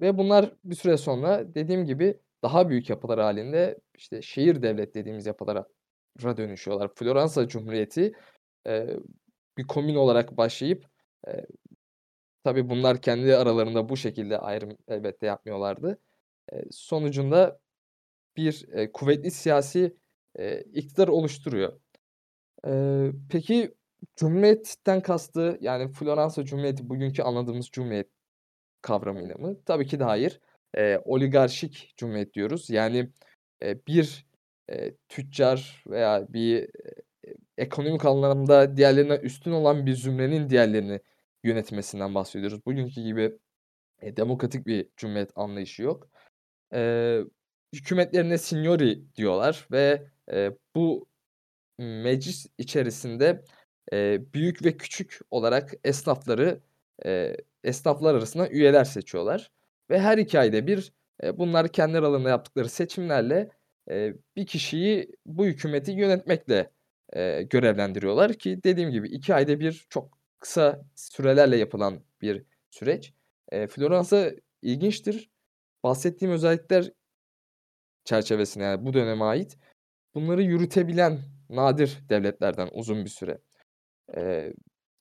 ve bunlar bir süre sonra dediğim gibi daha büyük yapılar hâlinde, işte, şehir devlet dediğimiz yapılara dönüşüyorlar. Floransa Cumhuriyeti, eee, bir komün olarak başlayıp, eee, tabii bunlar kendi aralarında bu şekilde ayrım elbette yapmıyorlardı. Eee, sonucunda bir, eee, kuvvetli siyasi, eee, iktidar oluşturuyor. Eee, peki Cumhuriyetten kastı, yani, Floransa Cumhuriyeti bugünkü anladığımız cumhuriyet kavramıyla mı? Tabii ki de hayır. Eee, oligarşik cumhuriyet diyoruz. Yani, eee, bir, eee, tüccar veya bir, eee, ekonomik anlamda diğerlerinden üstün olan bir zümrenin diğerlerini yönetmesinden bahsediyoruz. Bugünkü gibi, eee, demokratik bir cumhuriyet anlayışı yok. Eee, hükümetlerine "signori" diyorlar ve, eee, bu meclis içerisinde, eee, büyük ve küçük olarak esnafları, eee, esnaflar arasında üyeler seçiyorlar ve her 2 ayda bir, eee, bunlar kendi aralarında yaptıkları seçimlerle, eee, bir kişiyi bu hükümeti yönetmekle, eee, görevlendiriyorlar ki dediğim gibi 2 ayda bir çok kısa sürelerle yapılan bir süreç. Eee, Floransa ilginçtir. Bahsettiğim özellikler çerçevesinde, yani, bu döneme ait bunları yürütebilen nadir devletlerden uzun bir süre. Eee,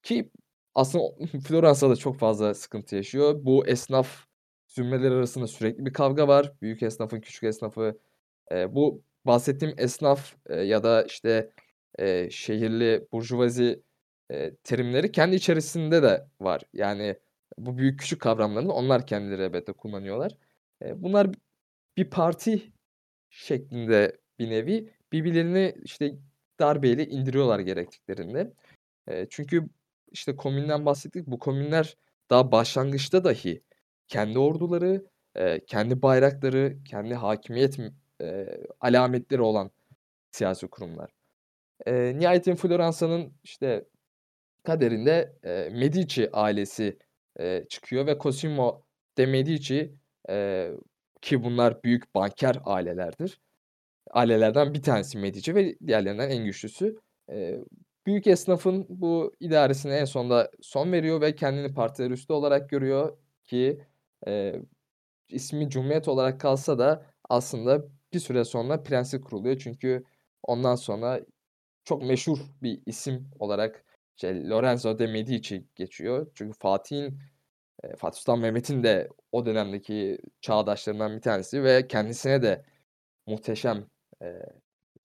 ki aslında [LAUGHS] Floransa da çok fazla sıkıntı yaşıyor. Bu esnaf zümreleri arasında sürekli bir kavga var. Büyük esnafın, küçük esnafı. Eee, bu bahsettiğim esnaf, eee, ya da, işte, eee, şehirli burjuvazi, eee, terimleri kendi içerisinde de var. Yani, bu büyük küçük kavramlarını onlar kendileri elbette kullanıyorlar. Eee, bunlar bir parti şeklinde bir nevi birbirlerini, işte, darbeyle indiriyorlar gerektiklerinde. Eee, çünkü, işte, komünden bahsettik. Bu komünler daha başlangıçta dahi kendi orduları, eee, kendi bayrakları, kendi hakimiyet eee, alametleri olan siyasi kurumlar. Eee, nihayetinde Floransa'nın, işte, kaderinde, eee, Medici ailesi, eee, çıkıyor ve Cosimo de Medici, eee, ki bunlar büyük banker ailelerdir. Ailelerden bir tanesi Medici ve diğerlerinden en güçlüsü. Büyük esnafın bu idaresine en sonunda son veriyor ve kendini partiler üstü olarak görüyor ki, eee, ismi cumhuriyet olarak kalsa da aslında bir süre sonra prensi kuruluyor. Çünkü ondan sonra çok meşhur bir isim olarak, şey, Lorenzo de Medici geçiyor. Çünkü Fatih'in, Fatih Sultan Mehmet'in de o dönemdeki çağdaşlarından bir tanesi ve kendisine de muhteşem, eee,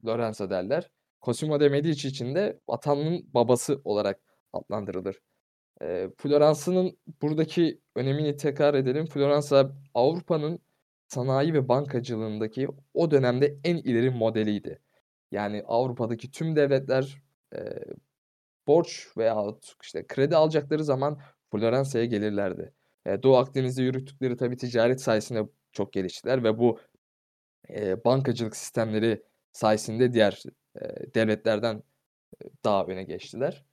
Lorenzo derler. Cosimo de Medici için de vatanın babası olarak adlandırılır. Eee, Floransa'nın buradaki önemini tekrar edelim. Floransa Avrupa'nın sanayi ve bankacılığındaki o dönemde en ileri modeliydi. Yani, Avrupa'daki tüm devletler, eee, borç veyahut, işte, kredi alacakları zaman Floransa'ya gelirlerdi. Eee, Doğu Akdeniz'de yürüttükleri tabii ticaret sayesinde çok geliştiler ve bu, eee, bankacılık sistemleri sayesinde diğer, eee, devletlerden, daha öne geçtiler.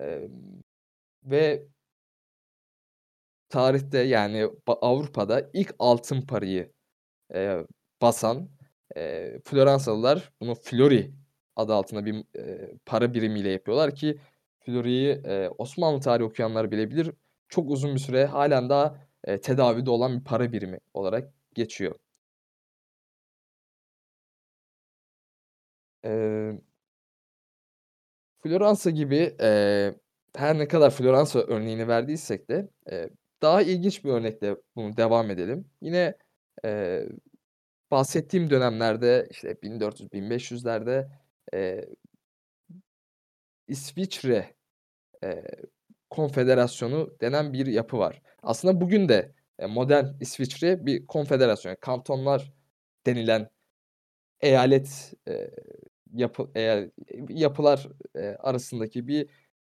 Emm, ve tarihte, yani, Avrupa'da ilk altın parayı, eee, basan, eee, Floransalılar bunu Flori adı altında bir, eee, para birimiyle yapıyorlar ki Flori'yi, eee, Osmanlı tarihi okuyanlar bilebilir. Çok uzun bir süre hâlen daha, eee, tedavülde olan bir para birimi olarak geçiyor. Eee Floransa gibi, eee, her ne kadar Floransa örneğini verdiysek de, eee, daha ilginç bir örnekle bunu devam edelim. Yine, eee, bahsettiğim dönemlerde, işte, 1400-1500'lerde, eee İsviçre, eee, Konfederasyonu denen bir yapı var. Aslında bugün de, eee, modern İsviçre bir konfederasyon. Kantonlar denilen eyalet, eee, yapı eee, yapılar, eee, arasındaki bir,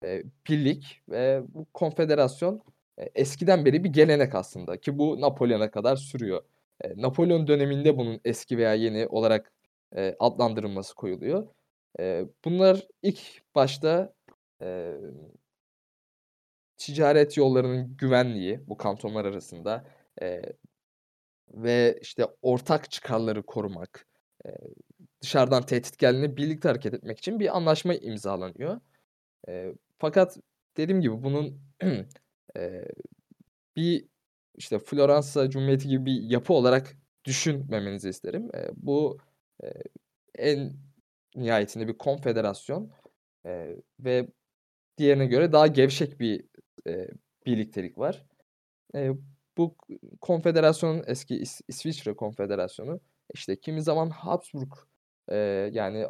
eee, birlik ve bu konfederasyon, eee, eskiden beri bir gelenek aslında ki bu Napolyon'a kadar sürüyor. Eee, Napolyon döneminde bunun eski veya yeni olarak, eee, adlandırılması koyuluyor. Eee, bunlar ilk başta, eee ticaret yollarının güvenliği bu kantonlar arasında, eee, ve, işte, ortak çıkarları korumak, eee, dışarıdan tehdit geldiğinde birlikte hareket etmek için bir anlaşma imzalanıyor. Eee, fakat dediğim gibi bunun, [CLEARS THROAT] eee, bir, işte, Floransa Cumhuriyeti gibi bir yapı olarak düşünmemenizi isterim. Eee, bu, eee, en nihayetinde bir konfederasyon, eee, ve diğerine göre daha gevşek bir, eee, birliktelik var. Eee, bu konfederasyonun eski İs İsviçre Konfederasyonu, işte, kimi zaman Habsburg, eee, yani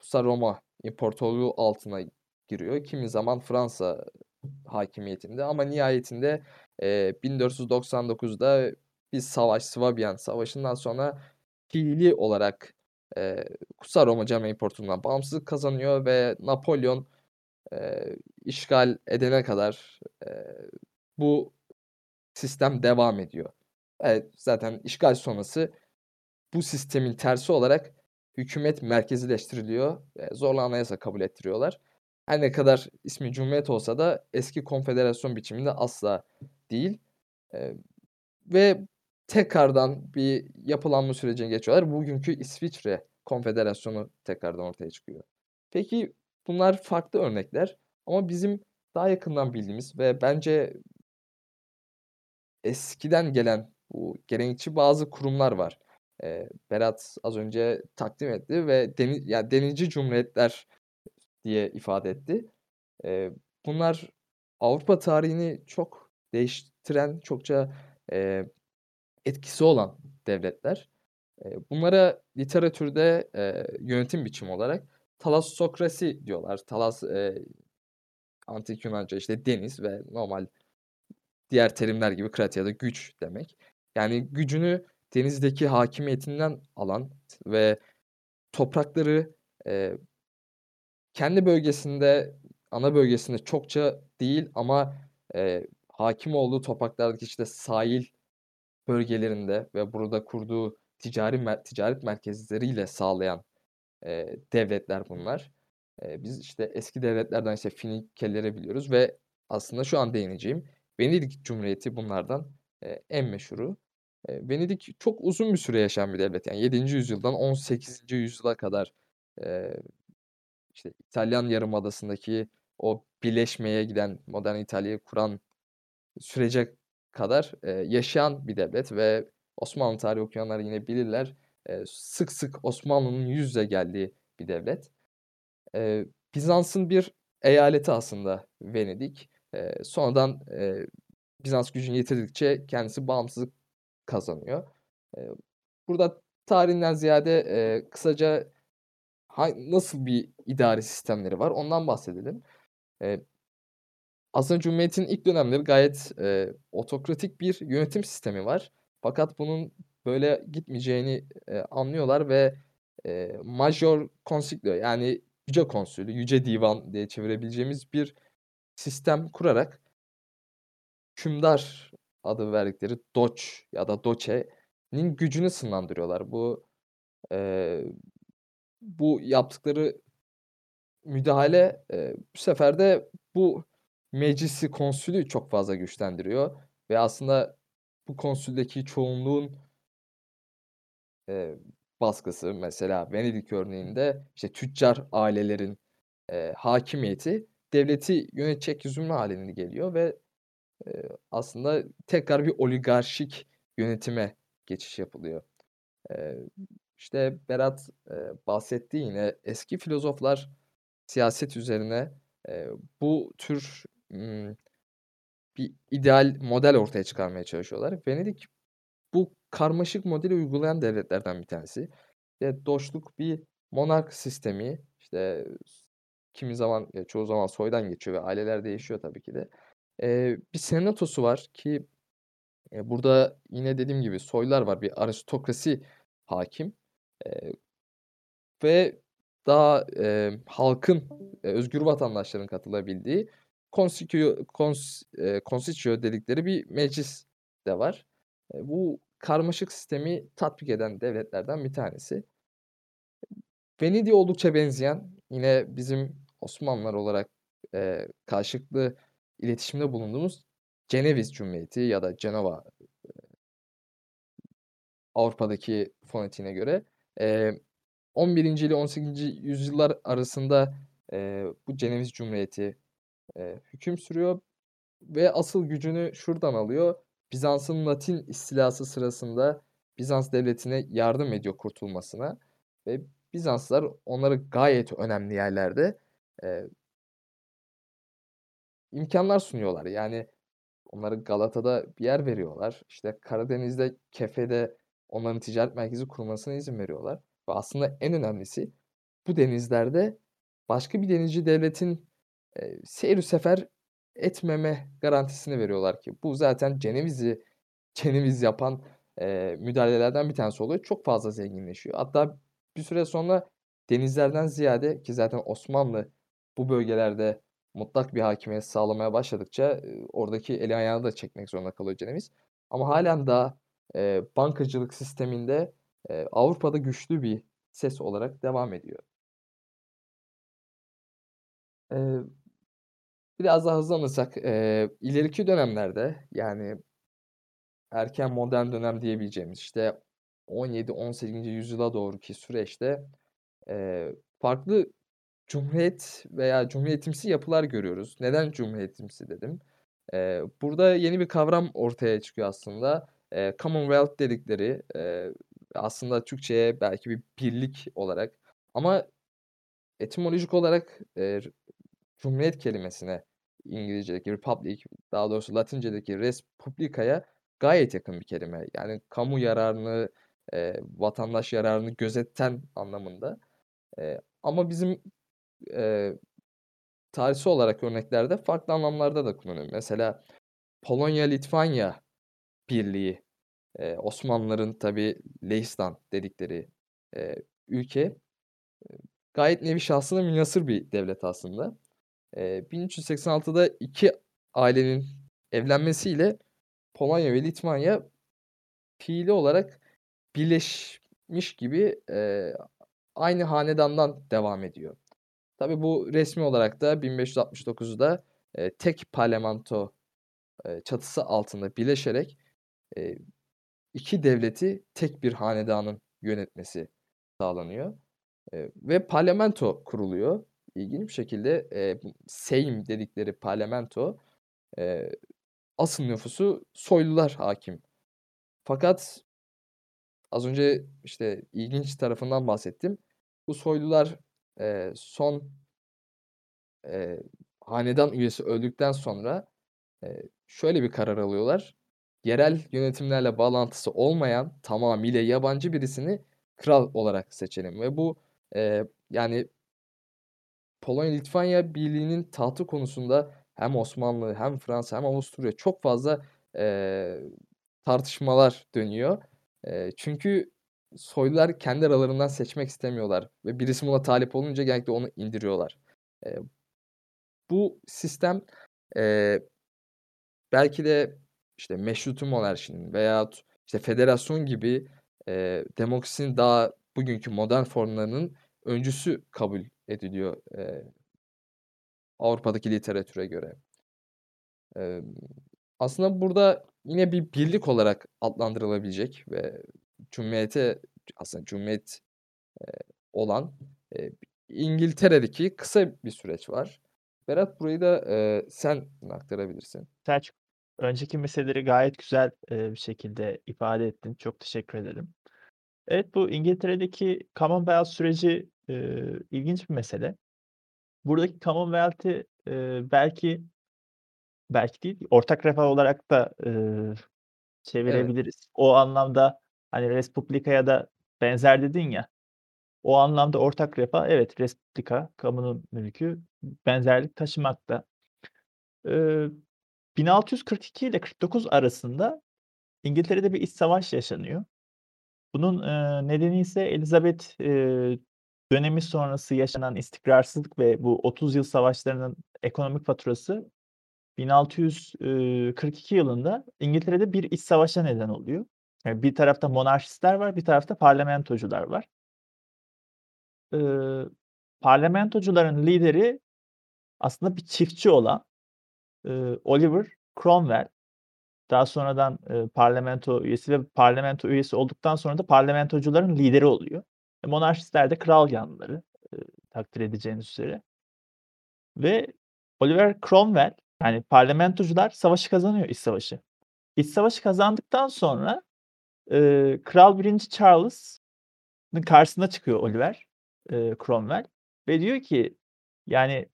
Kutsal Roma İmparatorluğu altına giriyor. Kimi zaman Fransa hakimiyetinde ama nihayetinde e, 1499'da bir savaş, Swabian Savaşı'ndan sonra fiili olarak e, Kutsal Roma Cami İmparatorluğu'ndan bağımsızlık kazanıyor ve Napolyon e, işgal edene kadar e, bu sistem devam ediyor. Evet, zaten işgal sonrası bu sistemin tersi olarak hükümet merkezileştiriliyor ve zorla anayasa kabul ettiriyorlar. Her ne kadar ismi Cumhuriyet olsa da eski konfederasyon biçiminde asla değil. E, ve tekrardan bir yapılanma sürecine geçiyorlar. Bugünkü İsviçre Konfederasyonu tekrardan ortaya çıkıyor. Peki bunlar farklı örnekler ama bizim daha yakından bildiğimiz ve bence eskiden gelen bu gelenekçi bazı kurumlar var. Eee, Berat az önce takdim etti ve deni ya, denizci cumhuriyetler diye ifade etti. Eee, bunlar Avrupa tarihini çok değiştiren, çokça, eee, etkisi olan devletler. Eee, bunlara literatürde, eee, yönetim biçimi olarak thalassokrasi diyorlar. Thalas, eee, antik Yunanca, işte, deniz ve normal diğer terimler gibi krati ya da güç demek. Yani gücünü denizdeki hakimiyetinden alan ve toprakları, eee kendi bölgesinde, ana bölgesinde çokça değil ama, eee, hâkim olduğu topraklardaki, işte, sahil bölgelerinde ve burada kurduğu ticari mer ticaret merkezleriyle sağlayan, eee, devletler bunlar. Eee, biz, işte, eski devletlerden, işte, Finikelleri biliyoruz ve aslında şu an değineceğim Venedik Cumhuriyeti bunlardan, eee, en meşhuru. Eee, Venedik çok uzun bir süre yaşayan bir devlet. Yani 7. yüzyıldan 18. yüzyıla kadar, eee, işte, İtalyan Yarımadası'ndaki o birleşmeye giden, modern İtalya'yı kuran sürece kadar, yaşayan bir devlet ve Osmanlı tarihi okuyanlar yine bilirler. Sık sık Osmanlı'nın yüz yüze geldiği bir devlet. Bizans'ın bir eyaleti aslında Venedik. Sonradan, Bizans gücünü yitirdikçe kendisi bağımsızlık kazanıyor. Burada tarihinden ziyade, kısaca nasıl bir idari sistemleri var ondan bahsedelim. Aslında Cumhuriyet'in ilk dönemleri gayet, eee, otokratik bir yönetim sistemi var. Fakat bunun böyle gitmeyeceğini, eee, anlıyorlar ve, eee, Major Concilio yani Yüce Konsül, Yüce Divan diye çevirebileceğimiz bir sistem kurarak hükümdar adı verdikleri Doge ya da Doçe'nin gücünü sınırlandırıyorlar. Bu, eee, bu yaptıkları müdahale, eee, bu sefer de bu meclisi, konsülü çok fazla güçlendiriyor ve aslında bu konsüldeki çoğunluğun eee, baskısı mesela Venedik örneğinde, işte, tüccar ailelerin, eee, hakimiyeti devleti yönetecek yüzümlü hâline geliyor ve, aslında tekrar bir oligarşik yönetime geçiş yapılıyor. İşte, Berat, bahsetti yine eski filozoflar siyaset üzerine, bu tür, bir ideal model ortaya çıkarmaya çalışıyorlar. Venedik bu karmaşık modeli uygulayan devletlerden bir tanesi. Ve Doge'luk bir monark sistemi, işte, kimi zaman, çoğu zaman soydan geçiyor ve aileler değişiyor tabii ki de. Eee, bir senatosu var ki, eee, burada yine dediğim gibi soylar var, bir aristokrasi hâkim. Eee, ve daha, eee, halkın, eee, özgür vatandaşların katılabildiği Consiquio cons eee, dedikleri bir meclis de var. Eee, bu karmaşık sistemi tatbik eden devletlerden bir tanesi. Venedik'e oldukça benzeyen, yine bizim Osmanlılar olarak, eee, karşılıklı iletişimde bulunduğumuz Ceneviz Cumhuriyeti ya da Cenova, Avrupa'daki fonetiğine göre. Eee, 11. ile 18. yüzyıllar arasında, bu Ceneviz Cumhuriyeti, hüküm sürüyor ve asıl gücünü şuradan alıyor. Bizans'ın Latin istilası sırasında Bizans devletine yardım ediyor kurtulmasına ve Bizanslılar onlara gayet önemli yerlerde, imkânlar sunuyorlar. Yani onlara Galata'da bir yer veriyorlar. İşte, Karadeniz'de, Kefe'de onların ticaret merkezi kurmasına izin veriyorlar ve aslında en önemlisi bu denizlerde başka bir denizci devletin eee, seyr sefer etmeme garantisini veriyorlar ki bu zaten Ceneviz'i Ceneviz yapan, eee, müdahalelerden bir tanesi oluyor. Çok fazla zenginleşiyor. Hatta bir süre sonra denizlerden ziyade ki zaten Osmanlı bu bölgelerde mutlak bir hakimiyet sağlamaya başladıkça, oradaki eli ayağını da çekmek zorunda kalıyor Ceneviz. Ama hâlen daha, eee, bankacılık sisteminde, eee, Avrupa'da güçlü bir ses olarak devam ediyor. Eee, biraz daha hızlanırsak, eee, ileriki dönemlerde, yani erken modern dönem diyebileceğimiz, işte 17-18. yüzyıla doğruki süreçte, eee, farklı cumhuriyet veya cumhuriyetimsi yapılar görüyoruz. Neden cumhuriyetimsi dedim? Eee, burada yeni bir kavram ortaya çıkıyor aslında. Eee, Commonwealth dedikleri, eee, aslında Türkçeye belki bir birlik olarak ama etimolojik olarak, r cumhuriyet kelimesine İngilizce'deki republic, daha doğrusu Latince'deki res publica'ya gayet yakın bir kelime. Yani kamu yararını, eee, vatandaş yararını gözeten anlamında. Eee, ama bizim, eee, tarihsel olarak örneklerde farklı anlamlarda da kullanılıyor. Mesela Polonya-Litvanya birliği, eee, Osmanlıların tabii Lehistan dedikleri, eee, ülke, gayet nevi şahsına münhasır bir devlet aslında. Eee, 1386'da 2 ailenin evlenmesiyle Polonya ve Litvanya fiili olarak birleşmiş gibi, eee, aynı hanedandan devam ediyor. Tabii bu resmî olarak da 1569'da, eee, tek parlamento, eee, çatısı altında birleşerek, eee, 2 devleti tek bir hanedanın yönetmesi sağlanıyor, eee, ve parlamento kuruluyor. İlginç bir şekilde, eee, Sejm dedikleri parlamento, eee, asıl nüfusu soylular hâkim. Fakat az önce, işte, ilginç tarafından bahsettim. Bu soylular, eee, son eee, hanedan üyesi öldükten sonra, eee, şöyle bir karar alıyorlar. Yerel yönetimlerle bağlantısı olmayan, tamamıyla yabancı birisini kral olarak seçelim ve bu, eee, yani Polonya-Litvanya birliğinin tahtı konusunda hem Osmanlı hem Fransa hem Avusturya çok fazla, eee, tartışmalar dönüyor. Eee, çünkü soylular kendi aralarından seçmek istemiyorlar ve birisi buna talip olunca genellikle onu indiriyorlar. Eee, bu sistem, eee, belki de, işte, meşrutu monarşinin veyahut, işte, federasyon gibi, eee, demokrasinin daha bugünkü modern formlarının öncüsü kabul ediliyor, eee Avrupa'daki literatüre göre. Emm, aslında burada yine bir birlik olarak adlandırılabilecek ve cumhuriyete aslında cumhuriyet, eee, olan, eee, İngiltere'deki kısa bir süreç var. Berat burayı da, eee, sen aktarabilirsin. Selçuk, önceki meseleleri gayet güzel, eee, bir şekilde ifade ettin. Çok teşekkür ederim. Evet, bu İngiltere'deki Commonwealth süreci, eee, ilginç bir mesele. Buradaki Commonwealth'i, eee, belki belki değil, ortak refah olarak da, Evet. çevirebiliriz. O anlamda, hani, res publica'ya da benzer dedin ya, o anlamda ortak refah, evet, res publica, kamunun mülkü, benzerlik taşımakta. Eee, 1642 ile 49 arasında İngiltere'de bir iç savaş yaşanıyor. Bunun, eee, nedeni ise Elizabeth, eee, dönemi sonrası yaşanan istikrarsızlık ve bu 30 yıl savaşlarının ekonomik faturası 1642 yılında İngiltere'de bir iç savaşa neden oluyor. Bir tarafta monarşistler var, bir tarafta parlamentocular var. Iıı, parlamentocuların lideri aslında bir çiftçi olan, ııı, Oliver Cromwell. Daha sonradan, ııı, parlamento üyesi ve parlamento üyesi olduktan sonra da parlamentocuların lideri oluyor. E, monarşistler de kral yanlıları, ııı, takdir edeceğiniz üzere. Ve Oliver Cromwell, yani parlamentocular savaşı kazanıyor, iç savaşı. İç savaşı kazandıktan sonra, ııı, Kral 1. Charles'ın karşısına çıkıyor Oliver, eee, Cromwell ve diyor ki, yani,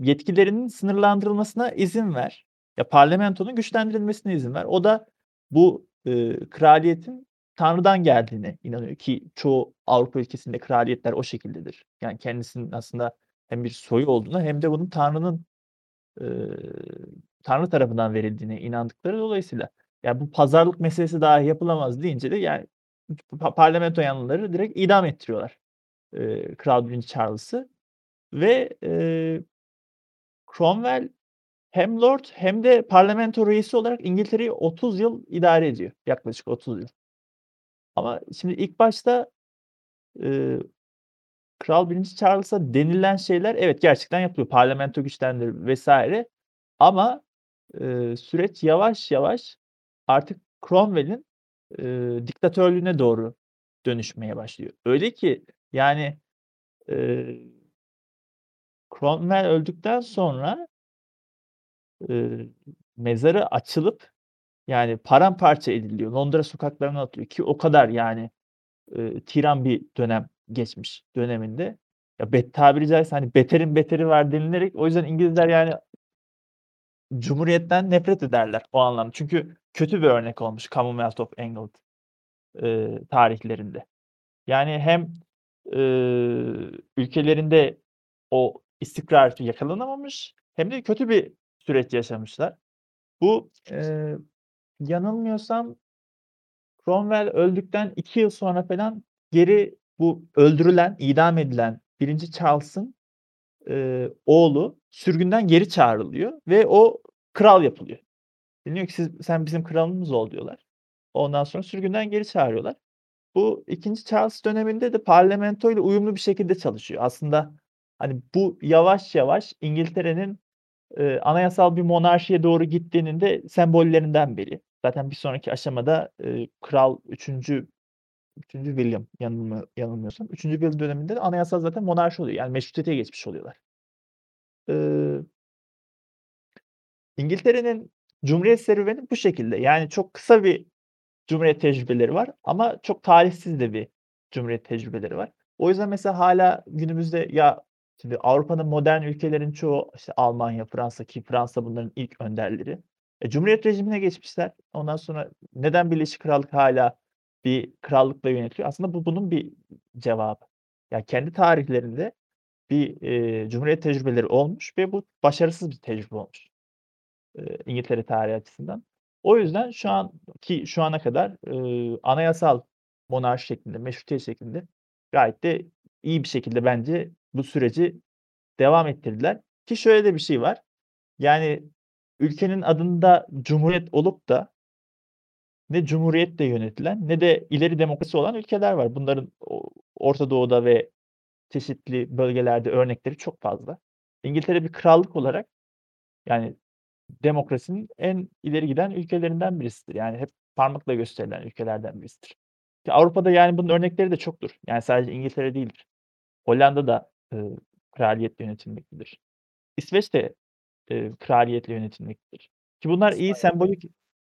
"Yetkilerinin sınırlandırılmasına izin ver. Ya, parlamentonun güçlendirilmesine izin ver." O da bu, ııı, kraliyetin Tanrı'dan geldiğine inanıyor ki çoğu Avrupa ülkesinde kraliyetler o şekildedir. Yani kendisinin aslında hem bir soyu olduğuna hem de bunun Tanrı'nın eee, Tanrı tarafından verildiğine inandıkları dolayısıyla ya bu pazarlık meselesi dahi yapılamaz deyince de yani pa parlamento yanlıları direkt idam ettiriyorlar, eee, Kral 1. Charles'ı ve, eee, Cromwell hem lord hem de parlamento reisi olarak İngiltere'yi 30 yıl idare ediyor. Yaklaşık 30 yıl. Ama şimdi ilk başta, eee, Kral 1. Charles'a denilen şeyler evet gerçekten yapılıyor. Parlamento güçlendir vs. ama, eee, süreç yavaş yavaş artık Cromwell'in, eee, diktatörlüğüne doğru dönüşmeye başlıyor. Öyle ki yani, eee Cromwell öldükten sonra eee, mezarı açılıp yani paramparça ediliyor. Londra sokaklarına atılıyor ki o kadar yani, eee, tiran bir dönem geçmiş döneminde. Ya bet tabiri caizse hani beterin beteri var denilerek o yüzden İngilizler yani Cumhuriyetten nefret ederler o anlamda. Çünkü kötü bir örnek olmuş Commonwealth of England, eee, tarihlerinde. Yani hem, eee, ülkelerinde o istikrar yakalanamamış hem de kötü bir süreç yaşamışlar. Bu, eee, yanılmıyorsam Cromwell öldükten 2 yıl sonra falan geri bu öldürülen, idam edilen 1. Charles'ın, eee, oğlu sürgünden geri çağrılıyor ve o kral yapılıyor. Deniyor ki siz sen bizim kralımız ol diyorlar. Ondan sonra sürgünden geri çağırıyorlar. Bu 2. Charles döneminde de parlamentoyla uyumlu bir şekilde çalışıyor. Aslında hani bu yavaş yavaş İngiltere'nin, eee, anayasal bir monarşiye doğru gittiğinin de sembollerinden biri. Zaten bir sonraki aşamada, eee, Kral 3. 3. William yanılmıyor yanılmıyorsam 3. William döneminde de anayasal zaten monarşi oluyor. Yani meşrutiyete geçmiş oluyorlar. Iıı İngiltere'nin Cumhuriyet serüveni bu şekilde. Yani çok kısa bir Cumhuriyet tecrübeleri var ama çok talihsiz de bir Cumhuriyet tecrübeleri var. O yüzden mesela hâlâ günümüzde ya şimdi Avrupa'nın modern ülkelerin çoğu işte Almanya, Fransa ki Fransa bunların ilk önderleri. E, Cumhuriyet rejimine geçmişler. Ondan sonra neden Birleşik Krallık hâlâ bir krallıkla yönetiliyor? Aslında bu bunun bir cevabı. Ya kendi tarihlerinde bir, eee, Cumhuriyet tecrübeleri olmuş ve bu başarısız bir tecrübe olmuş. Eee, İngiltere tarihi açısından. O yüzden şu an ki şu ana kadar, ııı, anayasal monarşi şeklinde, meşrutiyet şeklinde gayet de iyi bir şekilde bence bu süreci devam ettirdiler. Ki şöyle de bir şey var. Yani ülkenin adında cumhuriyet olup da ne cumhuriyetle yönetilen ne de ileri demokrasi olan ülkeler var. Bunların Orta Doğu'da ve çeşitli bölgelerde örnekleri çok fazla. İngiltere bir krallık olarak yani demokrasinin en ileri giden ülkelerinden birisidir. Yani hep parmakla gösterilen ülkelerden birisidir. Ki Avrupa'da yani bunun örnekleri de çoktur. Yani sadece İngiltere değildir. Hollanda da, ııı, kraliyetle yönetilmektedir. İsveç de, eee, kraliyetle yönetilmektedir. Ki bunlar iyi İspanya da. sembolik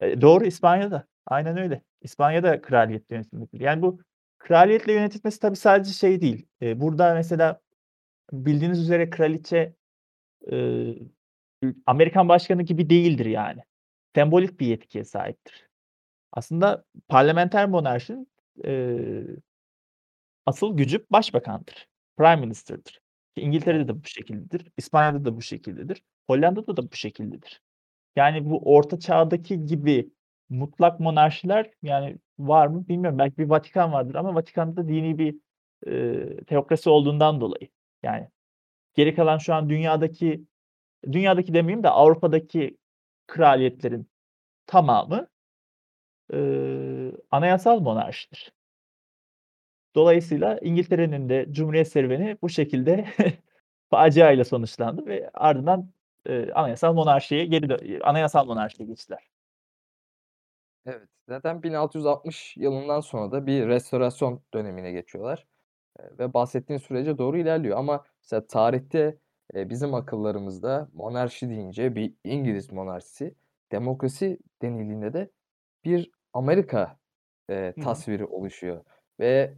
Eee, doğru İspanya da. Aynen öyle. İspanya da kraliyetle yönetilmektedir. Yani bu kraliyetle yönetilmesi tabii sadece şey değil. Eee, burada mesela bildiğiniz üzere kraliçe, ü Amerikan başkanı gibi değildir yani. Sembolik bir yetkiye sahiptir. Aslında parlamenter monarşinin, eee, asıl gücü başbakandır. Prime Minister'dır. İngiltere'de de bu şekildedir. İspanya'da da bu şekildedir. Hollanda'da da bu şekildedir. Yani bu Orta Çağ'daki gibi mutlak monarşiler yani var mı bilmiyorum. Belki bir Vatikan vardır ama Vatikan'da da dini bir, eee, teokrasi olduğundan dolayı. Yani geri kalan şu an dünyadaki dünyadaki demeyeyim de Avrupa'daki kraliyetlerin tamamı, ııı, anayasal monarşidir. Dolayısıyla İngiltere'nin de Cumhuriyet serüveni bu şekilde [LAUGHS] faciayla sonuçlandı ve ardından, eee, anayasal monarşiye geri anayasal monarşiye geçtiler. Evet, zaten 1660 yılından sonra da bir restorasyon dönemine geçiyorlar, ve bahsettiğin sürece doğru ilerliyor ama mesela tarihte, bizim akıllarımızda monarşi deyince bir İngiliz monarşisi, demokrasi denildiğinde de bir Amerika, eee, Hı hı. tasviri oluşuyor ve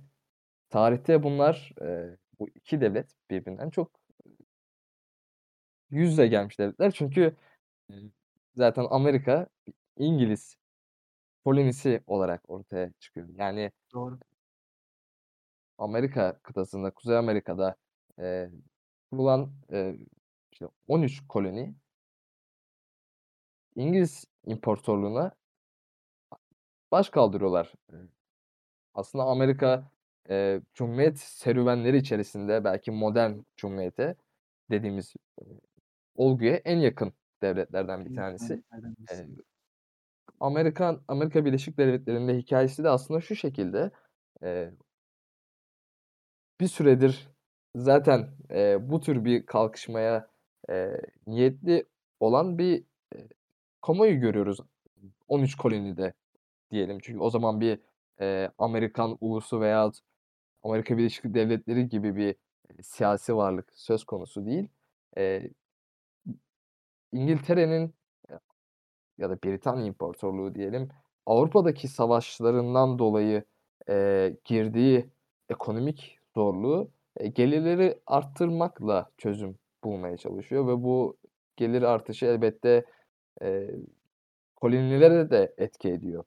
tarihte bunlar, eee, bu 2 devlet birbirinden çok yüz yüze gelmiş devletler. Çünkü, zaten Amerika İngiliz kolonisi olarak ortaya çıkıyor. Yani Doğru. Amerika kıtasında, Kuzey Amerika'da, eee, kurulan, eee, işte 13 koloni İngiliz İmparatorluğu'na baş kaldırıyorlar. Aslında Amerika, eee, Cumhuriyet serüvenleri içerisinde belki modern Cumhuriyet'e dediğimiz, olguya en yakın devletlerden bir tanesi. Eee, Amerikan Amerika Birleşik Devletleri'nin de hikâyesi de aslında şu şekilde, eee bir süredir zaten, eee, bu tür bir kalkışmaya, eee, niyetli olan bir, eee, kamuoyu görüyoruz 13 kolonide diyelim. Çünkü o zaman bir, eee, Amerikan ulusu veyahut Amerika Birleşik Devletleri gibi bir, siyasi varlık söz konusu değil. Eee İngiltere'nin ya da Britanya İmparatorluğu diyelim, Avrupa'daki savaşlarından dolayı, eee, girdiği ekonomik zorluğu, eee, gelirleri arttırmakla çözüm bulmaya çalışıyor ve bu gelir artışı elbette, eee, kolonilere de etki ediyor.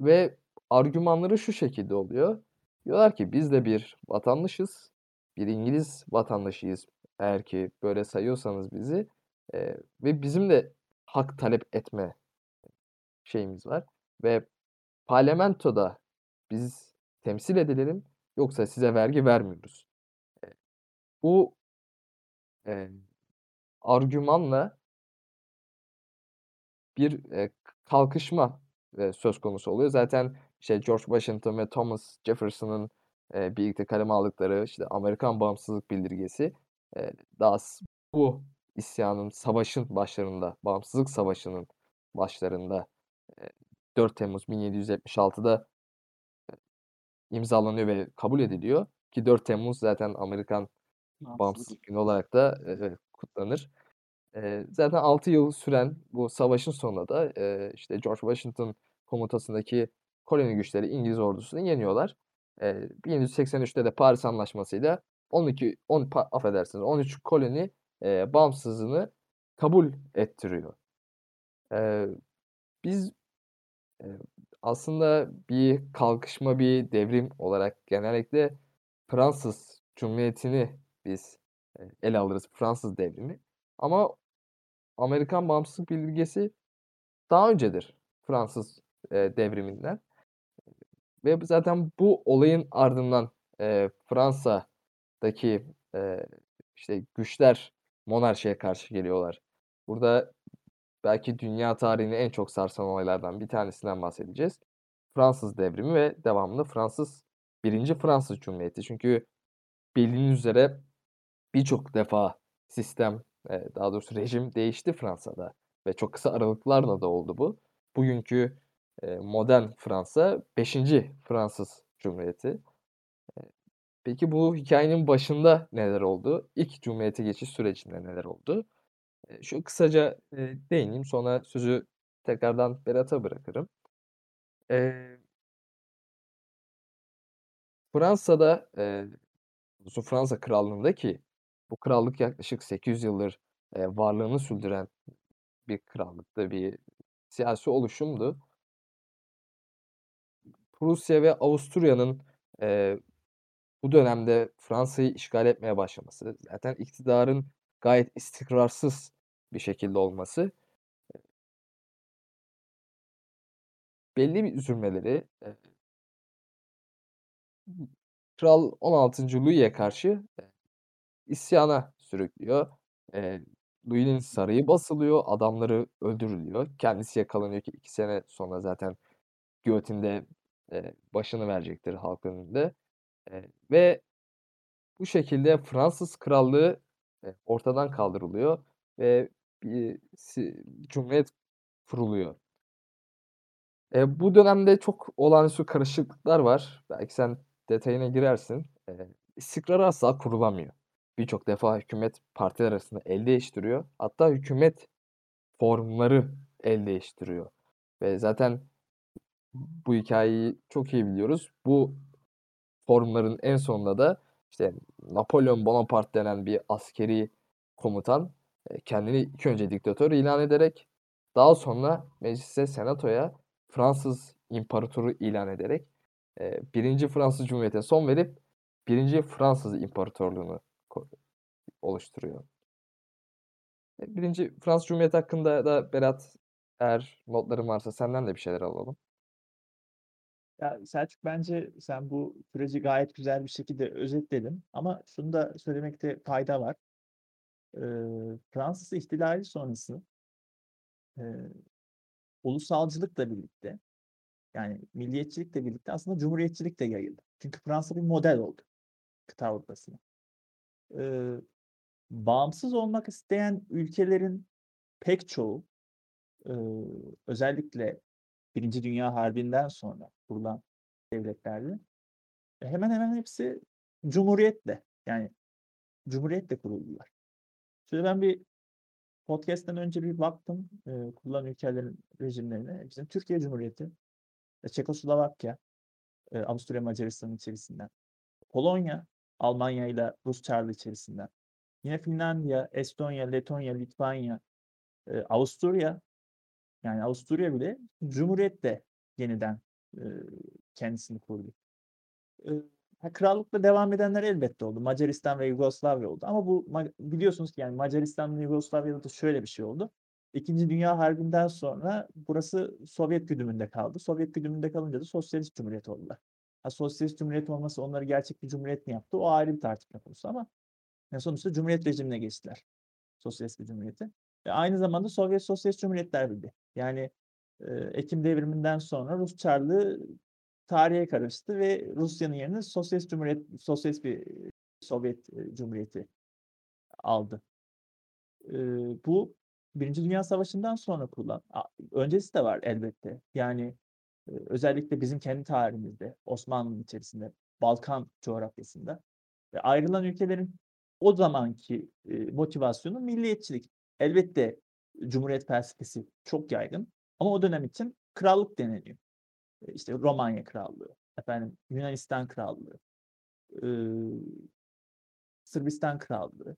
Ve argümanları şu şekilde oluyor. Diyorlar ki biz de bir vatandaşız, bir İngiliz vatandaşıyız eğer ki böyle sayıyorsanız bizi, eee, ve bizim de hak talep etme şeyimiz var ve parlamentoda biz temsil edilelim yoksa size vergi vermiyoruz. Eee, bu eee, argümanla bir, eee, kalkışma, eee, söz konusu oluyor. Zaten, işte, George Washington ve Thomas Jefferson'ın, eee, birlikte kaleme aldıkları, işte, Amerikan Bağımsızlık Bildirgesi, eee, daha bu isyanın, savaşın başlarında, Bağımsızlık Savaşı'nın başlarında, eee, 4 Temmuz 1776'da eee, imzalanıyor ve kabul ediliyor ki 4 Temmuz zaten Amerikan Bağımsızlık Günü olarak da, eee, kutlanır. Eee, zaten 6 yıl süren bu savaşın sonunda da, eee, işte, George Washington komutasındaki koloni güçleri İngiliz ordusunu yeniyorlar. Eee, 1783'te de Paris Anlaşması'yla 12 10 pa affedersiniz 13 koloni, eee, bağımsızlığını kabul ettiriyor. Eee, biz, eee, aslında bir kalkışma, bir devrim olarak genellikle Fransız Cumhuriyeti'ni biz, ele alırız, Fransız Devrimi ama Amerikan Bağımsızlık Bildirgesi daha öncedir Fransız, Devrimi'nden ve zaten bu olayın ardından, eee, Fransa'daki, eee, işte, güçler monarşiye karşı geliyorlar. Burada belki dünya tarihini en çok sarsan olaylardan bir tanesinden bahsedeceğiz. Fransız Devrimi ve devamında Fransız 1. Fransız Cumhuriyeti. Çünkü bildiğiniz üzere birçok defa sistem, eee, daha doğrusu rejim değişti Fransa'da ve çok kısa aralıklarla da oldu bu. Bugünkü, eee, modern Fransa 5. Fransız Cumhuriyeti. Peki bu hikâyenin başında neler oldu? İlk cumhuriyete geçiş sürecinde neler oldu? Şöyle kısaca, eee, değineyim sonra sözü tekrardan Berat'a bırakırım. Eee Fransa'da, doğrusu Fransa Krallığı'nda ki bu krallık yaklaşık 800 yıldır, eee, varlığını sürdüren bir krallıktı, bir siyasi oluşumdu. Prusya ve Avusturya'nın, eee, bu dönemde Fransa'yı işgal etmeye başlaması, zaten iktidarın gayet istikrarsız bir şekilde olması, eee belli bir üzülmeleri, eee Kral 16. Louis'e karşı, eee, isyana sürüklüyor. Eee, Louis'nin sarayı basılıyor, adamları öldürülüyor. Kendisi yakalanıyor ki 2 sene sonra zaten giyotinde, başını verecektir halk önünde, ve bu şekilde Fransız Krallığı, ortadan kaldırılıyor ve bir si cumhuriyet kuruluyor. Eee, bu dönemde çok olağanüstü karışıklıklar var. Belki sen detayına girersin. Eee, istikrar asla kurulamıyor. Birçok defa hükümet partiler arasında el değiştiriyor. Hatta hükümet formları el değiştiriyor ve zaten bu hikâyeyi çok iyi biliyoruz. Bu formların en sonunda da, işte, Napolyon Bonaparte denen bir askeri komutan, eee, kendini ilk önce diktatör ilan ederek daha sonra meclise, senatoya Fransız İmparatoru ilan ederek, eee, 1. Fransız Cumhuriyeti'ne son verip 1. Fransız İmparatorluğu'nu oluşturuyor. E, 1. Fransız Cumhuriyeti hakkında da Berat, eğer notların varsa senden de bir şeyler alalım. Ya, Selçuk bence sen bu süreci gayet güzel bir şekilde özetledin ama şunu da söylemekte fayda var. Eee, Fransız İhtilali sonrası eee, ulusalcılıkla birlikte, yani milliyetçilikle birlikte aslında cumhuriyetçilik de yayıldı. Çünkü Fransa bir model oldu kıta Avrupa'sına. Eee, bağımsız olmak isteyen ülkelerin pek çoğu, eee, özellikle 1. Dünya Harbi'nden sonra kurulan devletlerde e, hemen hemen hepsi cumhuriyetle, yani cumhuriyetle kuruldular. Şöyle ben bir podcast'ten önce bir baktım, eee, kurulan ülkelerin rejimlerine. Bizim Türkiye Cumhuriyeti, e, Çekoslovakya, eee, Avusturya Macaristan'ın içerisinden, Polonya, Almanya ile Rus Çarlığı içerisinden, yine Finlandiya, Estonya, Letonya, Litvanya, eee, Avusturya, yani Avusturya bile cumhuriyetle yeniden, eee, kendisini kurdu. Ha, krallıkla devam edenler elbette oldu. Macaristan ve Yugoslavya oldu ama bu biliyorsunuz ki yani Macaristan ve Yugoslavya'da da şöyle bir şey oldu. 2. Dünya Harbi'nden sonra burası Sovyet güdümünde kaldı. Sovyet güdümünde kalınca da sosyalist cumhuriyet oldular. Ha, sosyalist cumhuriyet olması onları gerçek bir cumhuriyet mi yaptı? O ayrı bir tartışma konusu ama yani sonuçta cumhuriyet rejimine geçtiler. Sosyalist bir cumhuriyete. Aynı zamanda Sovyet Sosyalist Cumhuriyetler Birliği. Yani eee, Ekim Devrimi'nden sonra Rus Çarlığı tarihe karıştı ve Rusya'nın yerine Sosyalist Cumhuriyet, Sosyalist bir Sovyet e, Cumhuriyeti aldı. Eee, bu 1. Dünya Savaşı'ndan sonra kurulan, öncesi de var elbette. Yani, özellikle bizim kendi tarihimizde, Osmanlı'nın içerisinde, Balkan coğrafyasında ayrılan ülkelerin o zamanki, motivasyonu milliyetçilik. Elbette cumhuriyet felsefesi çok yaygın ama o dönem için krallık deneniyor. Eee, işte Romanya Krallığı, efendim Yunanistan Krallığı, ııı, Sırbistan Krallığı.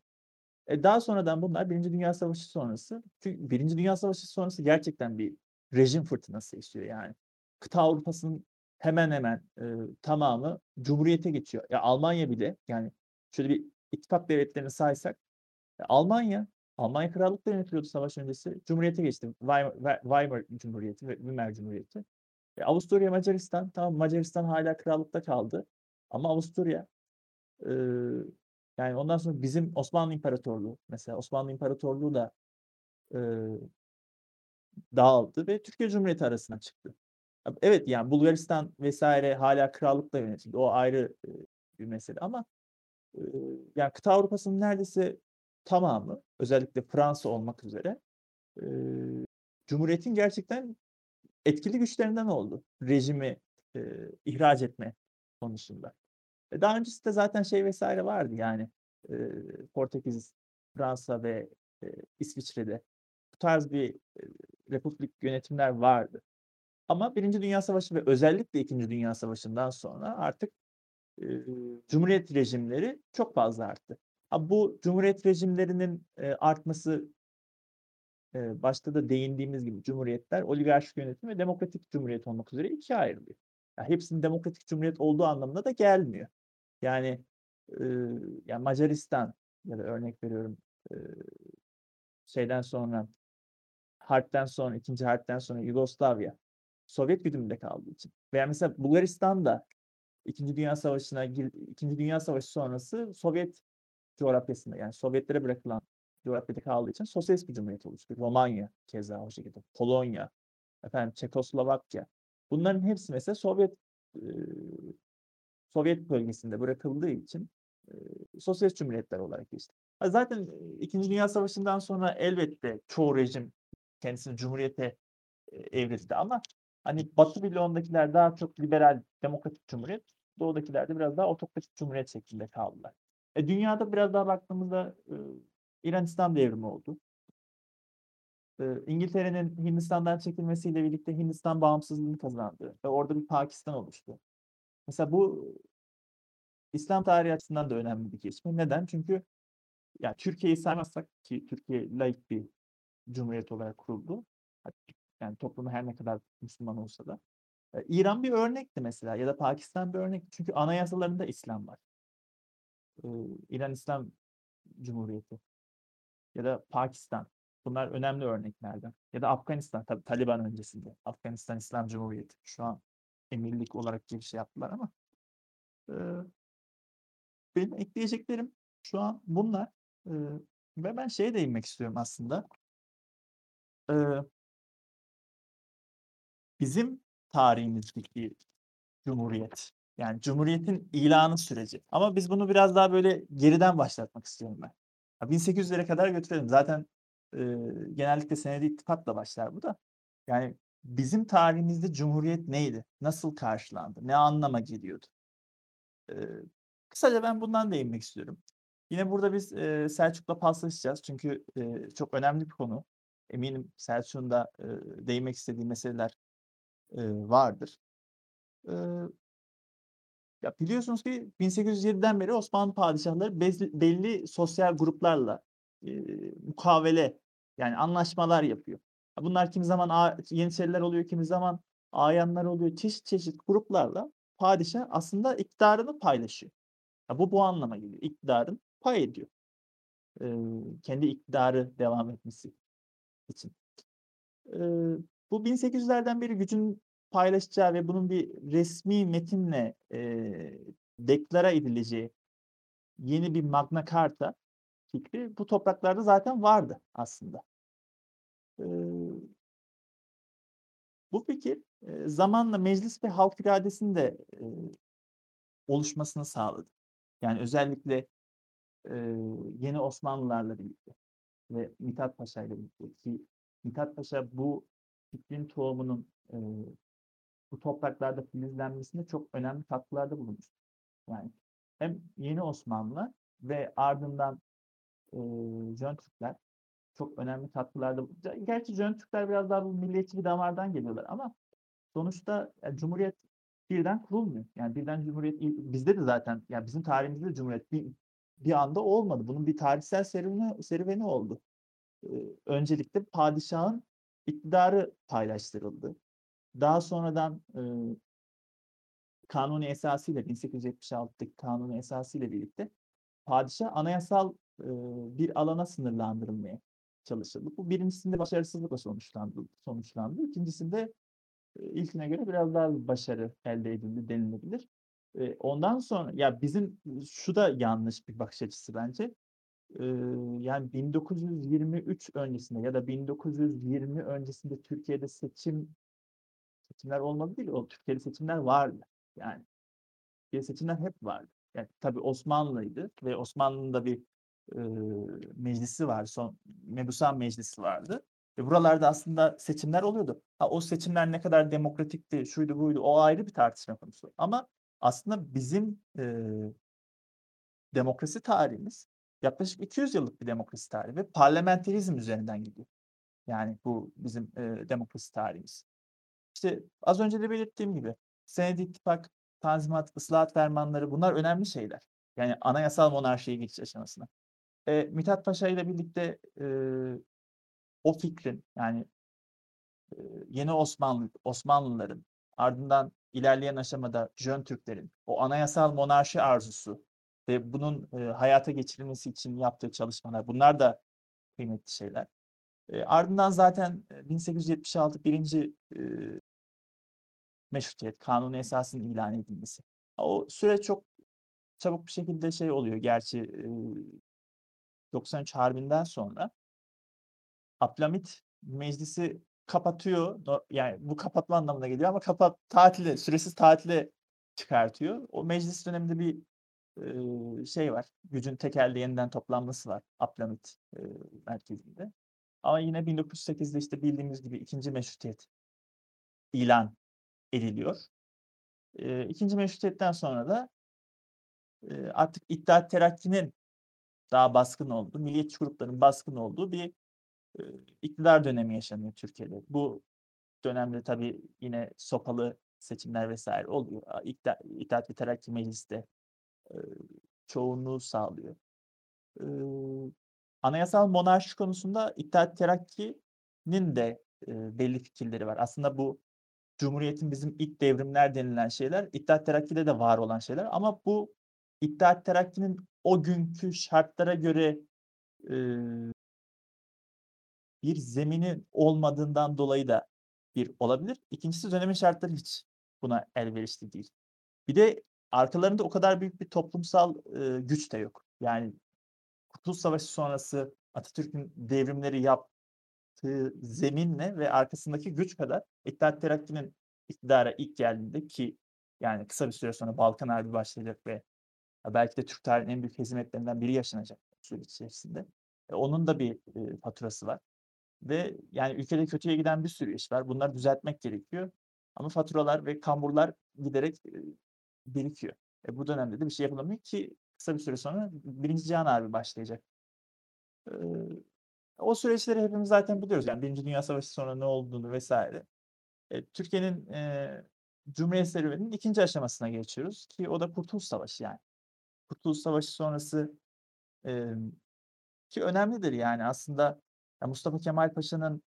E, daha sonradan bunlar 1. Dünya Savaşı sonrası çünkü 1. Dünya Savaşı sonrası gerçekten bir rejim fırtınası esiyor yani. Kıta Avrupa'sının hemen hemen, eee, tamamı cumhuriyete geçiyor. Ya, Almanya bile yani şöyle bir ittifak devletlerini saysak, e, Almanya, Almanya krallıkla yönetiliyordu savaş öncesi. Cumhuriyete geçti. Weimar Wei Weimar Cumhuriyeti ve Weimar Cumhuriyeti. E, Avusturya, Macaristan, tamam Macaristan hâlâ krallıkta kaldı ama Avusturya, ııı, yani ondan sonra bizim Osmanlı İmparatorluğu, mesela Osmanlı İmparatorluğu da, ııı dağıldı ve Türkiye Cumhuriyeti arasına çıktı. Evet, yani Bulgaristan vs. hâlâ krallıkla yönetildi. O ayrı, ııı, bir mesele ama, ııı, yani kıta Avrupa'sının neredeyse tamamı, özellikle Fransa olmak üzere, ııı, cumhuriyetin gerçekten etkili güçlerinden oldu. Rejimi, eee, ihraç etme konusunda. E, daha öncesinde zaten şey vs. vardı yani, eee, Portekiz, Fransa ve, eee, İsviçre'de bu tarz bir, eee, republik yönetimler vardı. Ama 1. Dünya Savaşı ve özellikle 2. Dünya Savaşı'ndan sonra artık, ııı, cumhuriyet rejimleri çok fazla arttı. Bu cumhuriyet rejimlerinin, artması başta da değindiğimiz gibi cumhuriyetler oligarşik yönetim ve demokratik cumhuriyet olmak üzere 2'ye ayrılıyor. Ya, hepsinin demokratik cumhuriyet olduğu anlamına da gelmiyor. Yani, ııı, ya Macaristan ya da örnek veriyorum, ııı, şeyden sonra, harpten sonra, 2. Harpten sonra Yugoslavya, Sovyet güdümünde kaldığı için veya mesela Bulgaristan da 2. Dünya Savaşı'na 2. Dünya Savaşı sonrası Sovyet coğrafyasında, yani Sovyetlere bırakılan coğrafyada kaldığı için sosyalist bir cumhuriyet oluştu. Romanya keza o şekilde, Polonya, efendim Çekoslovakya. Bunların hepsi mesela Sovyet, ııı, Sovyet bölgesinde bırakıldığı için, eee, sosyalist cumhuriyetler olarak geçti. Zaten, 2. Dünya Savaşı'ndan sonra elbette çoğu rejim kendisini cumhuriyete, evrildi ama hani Batı bloğundakiler daha çok liberal, demokratik cumhuriyet, doğudakiler de biraz daha otokratik cumhuriyet şeklinde kaldılar. E, dünyada biraz daha baktığımızda, ııı, İran İslam Devrimi oldu. Iıı, İngiltere'nin Hindistan'dan çekilmesiyle birlikte Hindistan bağımsızlığını kazandı ve orada bir Pakistan oluştu. Mesela bu İslam tarihi açısından da önemli bir gelişme. Neden? Çünkü ya Türkiye'yi saymazsak ki Türkiye laik bir cumhuriyet olarak kuruldu. Yani toplumu her ne kadar Müslüman olsa da. Eee, İran bir örnekti mesela ya da Pakistan bir örnekti. Çünkü anayasalarında İslam var. İran İslam Cumhuriyeti. ya da Pakistan. Bunlar önemli örneklerden. Ya da Afganistan tabii Taliban öncesinde. Afganistan İslam Cumhuriyeti. Şu an emirlik olarak giriş yaptılar ama e, benim ekleyeceklerim şu an bunlar. E, ve ben şeye değinmek istiyorum aslında. E, bizim tarihimizdeki cumhuriyet. Yani cumhuriyetin ilanı süreci. Ama biz bunu biraz daha böyle geriden başlatmak istiyorum ben. 1800'lere kadar götürelim. Zaten e, genellikle senedi ittifakla başlar bu da. Yani bizim tarihimizde cumhuriyet neydi? Nasıl karşılandı? Ne anlama geliyordu? E, kısaca ben bundan değinmek istiyorum. Yine burada biz e, Selçuk'la paslaşacağız. Çünkü e, çok önemli bir konu. Eminim Selçuk'un da e, değinmek istediği meseleler e, vardır. E, ya biliyorsunuz ki 1807'den beri Osmanlı padişahları belli, sosyal gruplarla e, mukavele yani anlaşmalar yapıyor. Bunlar kimi zaman A, Yeniçeriler oluyor, kimi zaman ayanlar oluyor. Çeşit çeşit gruplarla padişah aslında iktidarını paylaşıyor. Ya bu bu anlama geliyor. İktidarın pay ediyor. E, kendi iktidarı devam etmesi için. E, bu 1800'lerden beri gücün paylaşacağı ve bunun bir resmi metinle e, deklara edileceği yeni bir Magna Carta fikri bu topraklarda zaten vardı aslında. E, bu fikir e, zamanla meclis ve halk iradesinin de e, oluşmasını sağladı. Yani özellikle e, yeni Osmanlılarla birlikte ve Mithat Paşa ile birlikte ki Mithat Paşa bu fikrin tohumunun e, bu topraklarda filizlenmesinde çok önemli katkılarda bulunmuş. Yani hem yeni Osmanlı ve ardından e, Jön Türkler çok önemli katkılarda Gerçi Jön Türkler biraz daha bu milliyetçi bir damardan geliyorlar ama sonuçta yani Cumhuriyet birden kurulmuyor. Yani birden Cumhuriyet bizde de zaten yani bizim tarihimizde de Cumhuriyet bir, bir anda olmadı. Bunun bir tarihsel serüveni, serüveni oldu. Ee, öncelikle padişahın iktidarı paylaştırıldı. Daha sonradan e, kanuni esasıyla 1876'daki kanuni esasıyla birlikte padişah anayasal e, bir alana sınırlandırılmaya çalışıldı. Bu birincisinde başarısızlıkla sonuçlandı. sonuçlandı. İkincisinde ilkine göre biraz daha başarı elde edildi denilebilir. Ondan sonra ya bizim şu da yanlış bir bakış açısı bence. Yani 1923 öncesinde ya da 1920 öncesinde Türkiye'de seçim seçimler olmadı değil. O Türkiye'de seçimler vardı. Yani Türkiye seçimler hep vardı. Yani tabii Osmanlı'ydı ve Osmanlı'nın da bir e, meclisi var. Son Mebusan Meclisi vardı. Ve buralarda aslında seçimler oluyordu. Ha, o seçimler ne kadar demokratikti, şuydu buydu o ayrı bir tartışma konusu. Ama aslında bizim e, demokrasi tarihimiz yaklaşık 200 yıllık bir demokrasi tarihi ve parlamenterizm üzerinden gidiyor. Yani bu bizim e, demokrasi tarihimiz. İşte az önce de belirttiğim gibi Senedi İttifak, Tanzimat, ıslahat fermanları bunlar önemli şeyler. Yani anayasal monarşiye geçiş aşamasına. E, Mithat Paşa ile birlikte e, o fikrin yani e, yeni Osmanlı Osmanlıların ardından ilerleyen aşamada Jön Türklerin o anayasal monarşi arzusu ve bunun e, hayata geçirilmesi için yaptığı çalışmalar bunlar da kıymetli şeyler. E, ardından zaten 1876 birinci e, meşrutiyet, kanunu esasının ilan edilmesi. O süre çok çabuk bir şekilde şey oluyor. Gerçi e, 93 Harbi'nden sonra Abdülhamit meclisi kapatıyor. Yani bu kapatma anlamına geliyor ama kapat tatile, süresiz tatile çıkartıyor. O meclis döneminde bir şey var. Gücün tekelde yeniden toplanması var Abdülhamit e, merkezinde. Ama yine 1908'de işte bildiğimiz gibi ikinci meşrutiyet ilan ediliyor. E, ikinci meşrutiyetten sonra da e, artık İttihat Terakki'nin daha baskın olduğu, milliyetçi grupların baskın olduğu bir e, iktidar dönemi yaşanıyor Türkiye'de. Bu dönemde tabii yine sopalı seçimler vesaire oluyor. İttihat, İttihat ve Terakki Meclis'te e, çoğunluğu sağlıyor. E, anayasal monarşi konusunda İttihat Terakki'nin de e, belli fikirleri var. Aslında bu Cumhuriyet'in bizim ilk devrimler denilen şeyler İttihat Terakki'de de var olan şeyler ama bu İttihat Terakki'nin o günkü şartlara göre e, bir zemini olmadığından dolayı da bir olabilir. İkincisi dönemin şartları hiç buna elverişli değil. Bir de arkalarında o kadar büyük bir toplumsal, eee, güç de yok. Yani Kurtuluş Savaşı sonrası Atatürk'ün devrimleri zeminle ve arkasındaki güç kadar İttihat Terakki'nin iktidara ilk geldiğinde ki yani kısa bir süre sonra Balkan Harbi başlayacak ve belki de Türk tarihinin en büyük hezimetlerinden biri yaşanacak süreç içerisinde. E, onun da bir, eee, faturası var ve yani ülkede kötüye giden bir sürü iş var. Bunları düzeltmek gerekiyor ama faturalar ve kamburlar giderek, eee, birikiyor. E, bu dönemde de bir şey yapılamıyor ki kısa bir süre sonra 1. Cihan Harbi başlayacak. Eee, o süreçleri hepimiz zaten biliyoruz. Yani 1. Dünya Savaşı sonra ne olduğunu vs. E, Türkiye'nin, eee, Cumhuriyet serüveninin 2. aşamasına geçiyoruz ki o da Kurtuluş Savaşı yani. Kurtuluş Savaşı sonrası, emm, ki önemlidir yani aslında ya Mustafa Kemal Paşa'nın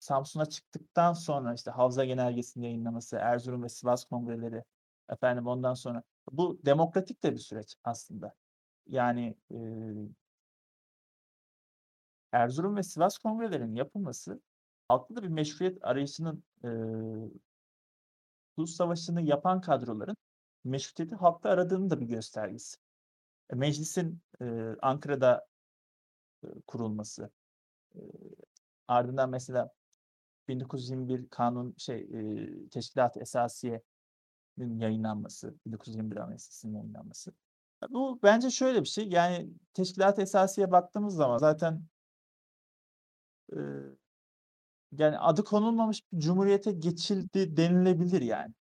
Samsun'a çıktıktan sonra işte Havza Genelgesi'ni yayınlaması, Erzurum ve Sivas kongreleri, efendim ondan sonra bu demokratik de bir süreç aslında. Yani, eee Erzurum ve Sivas kongrelerinin yapılması halkta da bir meşruiyet arayışının, eee Kurtuluş Savaşı'nı yapan kadroların meşrutiyeti halkta aradığının da bir göstergesi. E, meclisin, eee, Ankara'da, eee, kurulması, eee, ardından mesela 1921 kanun şey, eee, Teşkilat-ı Esasiye'nin yayınlanması, 1921 Anayasası'nın yayınlanması. Ya, bu bence şöyle bir şey, yani Teşkilat-ı Esasiye'ye baktığımız zaman zaten eee, yani adı konulmamış bir cumhuriyete geçildi denilebilir yani.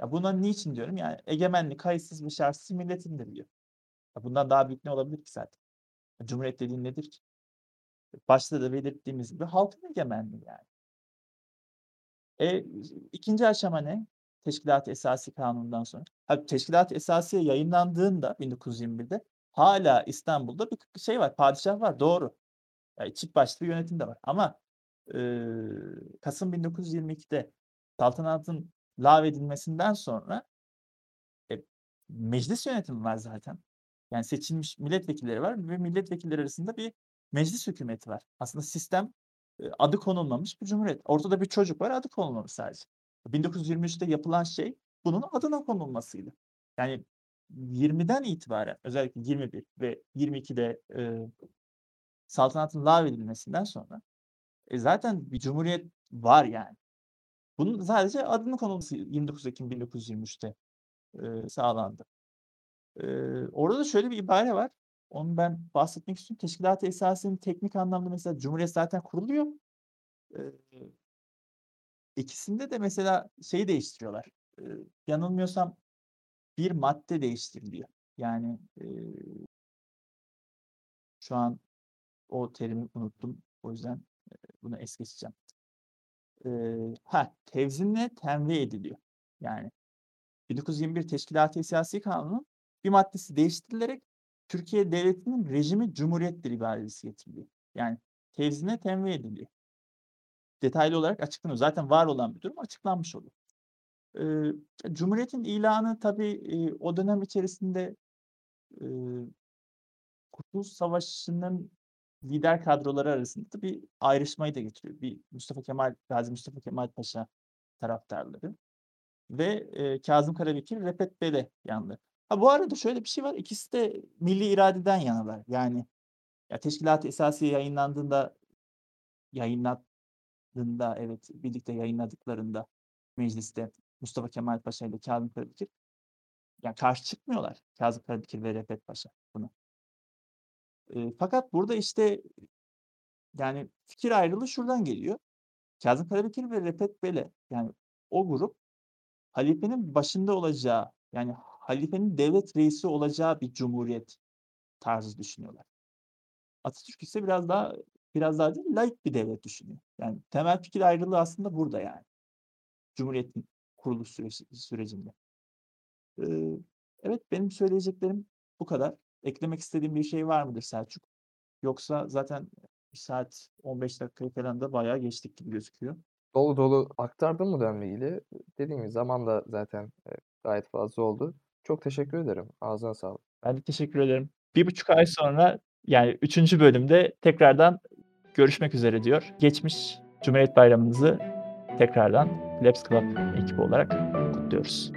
Ya, buna niçin diyorum? Yani egemenlik kayıtsız ve şartsız milletindir diyor. Ya, bundan daha büyük ne olabilir ki zaten? Cumhuriyet dediğin nedir ki? Başta da belirttiğimiz gibi halkın egemenliği yani. E, 2. aşama ne? Teşkilat-ı Esası Kanunu'ndan sonra. Ha, Teşkilat-ı Esasiye yayınlandığında 1921'de hâlâ İstanbul'da bir şey var, padişah var, doğru. Ya, çift başlı bir yönetim de var ama, eee, Kasım 1922'de saltanatın lağvedilmesinden sonra e, meclis yönetimi var zaten. Yani seçilmiş milletvekilleri var ve milletvekilleri arasında bir meclis hükümeti var. Aslında sistem, eee, adı konulmamış bir cumhuriyet. Ortada bir çocuk var, adı konulmamış sadece. 1923'te yapılan şey bunun adına konulmasıydı. Yani 20'den itibaren özellikle 21 ve 22'de, eee, saltanatın lağvedilmesinden sonra e, zaten bir cumhuriyet var yani. Bunun sadece adının konulması 29 Ekim 1923'te, eee, sağlandı. Eee, orada da şöyle bir ibare var. Onu ben bahsetmek istiyorum. Teşkilat-ı Esasiye'nin teknik anlamda mesela cumhuriyet zaten kuruluyor. Eee, ikisinde de mesela şeyi değiştiriyorlar. Eee, yanılmıyorsam bir madde değiştiriliyor. Yani, eee şu an o terimi unuttum. O yüzden, eee, bunu es geçeceğim. Eee, hah, tevzinle tenvî ediliyor. Yani 1921 Teşkilat-ı Esası Kanunu'nun bir maddesi değiştirilerek Türkiye Devleti'nin rejimi cumhuriyettir ibaresi getiriliyor. Yani tevzine tenvî ediliyor. Detaylı olarak açıklanıyor. Zaten var olan bir durum açıklanmış oluyor. Eee, Cumhuriyetin ilanı tabii, eee, o dönem içerisinde, eee, Kurtuluş Savaşı'nın lider kadroları arasında bir ayrışmayı da getiriyor. Bir Mustafa Kemal, Gazi Mustafa Kemal Paşa taraftarları ve, eee, Kazım Karabekir, Refet Bele yanlı. Ha, bu arada şöyle bir şey var, ikisi de milli iradeden yanalar. Yani ya Teşkilat-ı Esasiye yayınlandığında yayınlandığında evet, birlikte yayınladıklarında mecliste Mustafa Kemal Paşa ile Kazım Karabekir ya karşı çıkmıyorlar Kazım Karabekir ve Refet Paşa Eee, fakat burada işte yani fikir ayrılığı şuradan geliyor. Kazım Karabekir ve Refet Bele yani o grup halifenin başında olacağı, yani halifenin devlet reisi olacağı bir cumhuriyet tarzı düşünüyorlar. Atatürk ise biraz daha biraz daha değil, laik bir devlet düşünüyor. Yani temel fikir ayrılığı aslında burada yani. Cumhuriyetin kuruluş süreci sürecinde. Eee, evet, benim söyleyeceklerim bu kadar. Eklemek istediğin bir şey var mıdır Selçuk? Yoksa zaten 1 saat 15 dakikayı falan da bayağı geçtik gibi gözüküyor. Dolu dolu aktardım bu ilgili. Dediğim gibi zaman da zaten, eee, gayet fazla oldu. Çok teşekkür ederim. Ağzına sağlık. Ben de teşekkür ederim. 1,5 ay sonra yani 3. bölümde tekrardan görüşmek üzere diyor. Geçmiş Cumhuriyet Bayramınızı tekrardan Labs Club ekibi olarak kutluyoruz.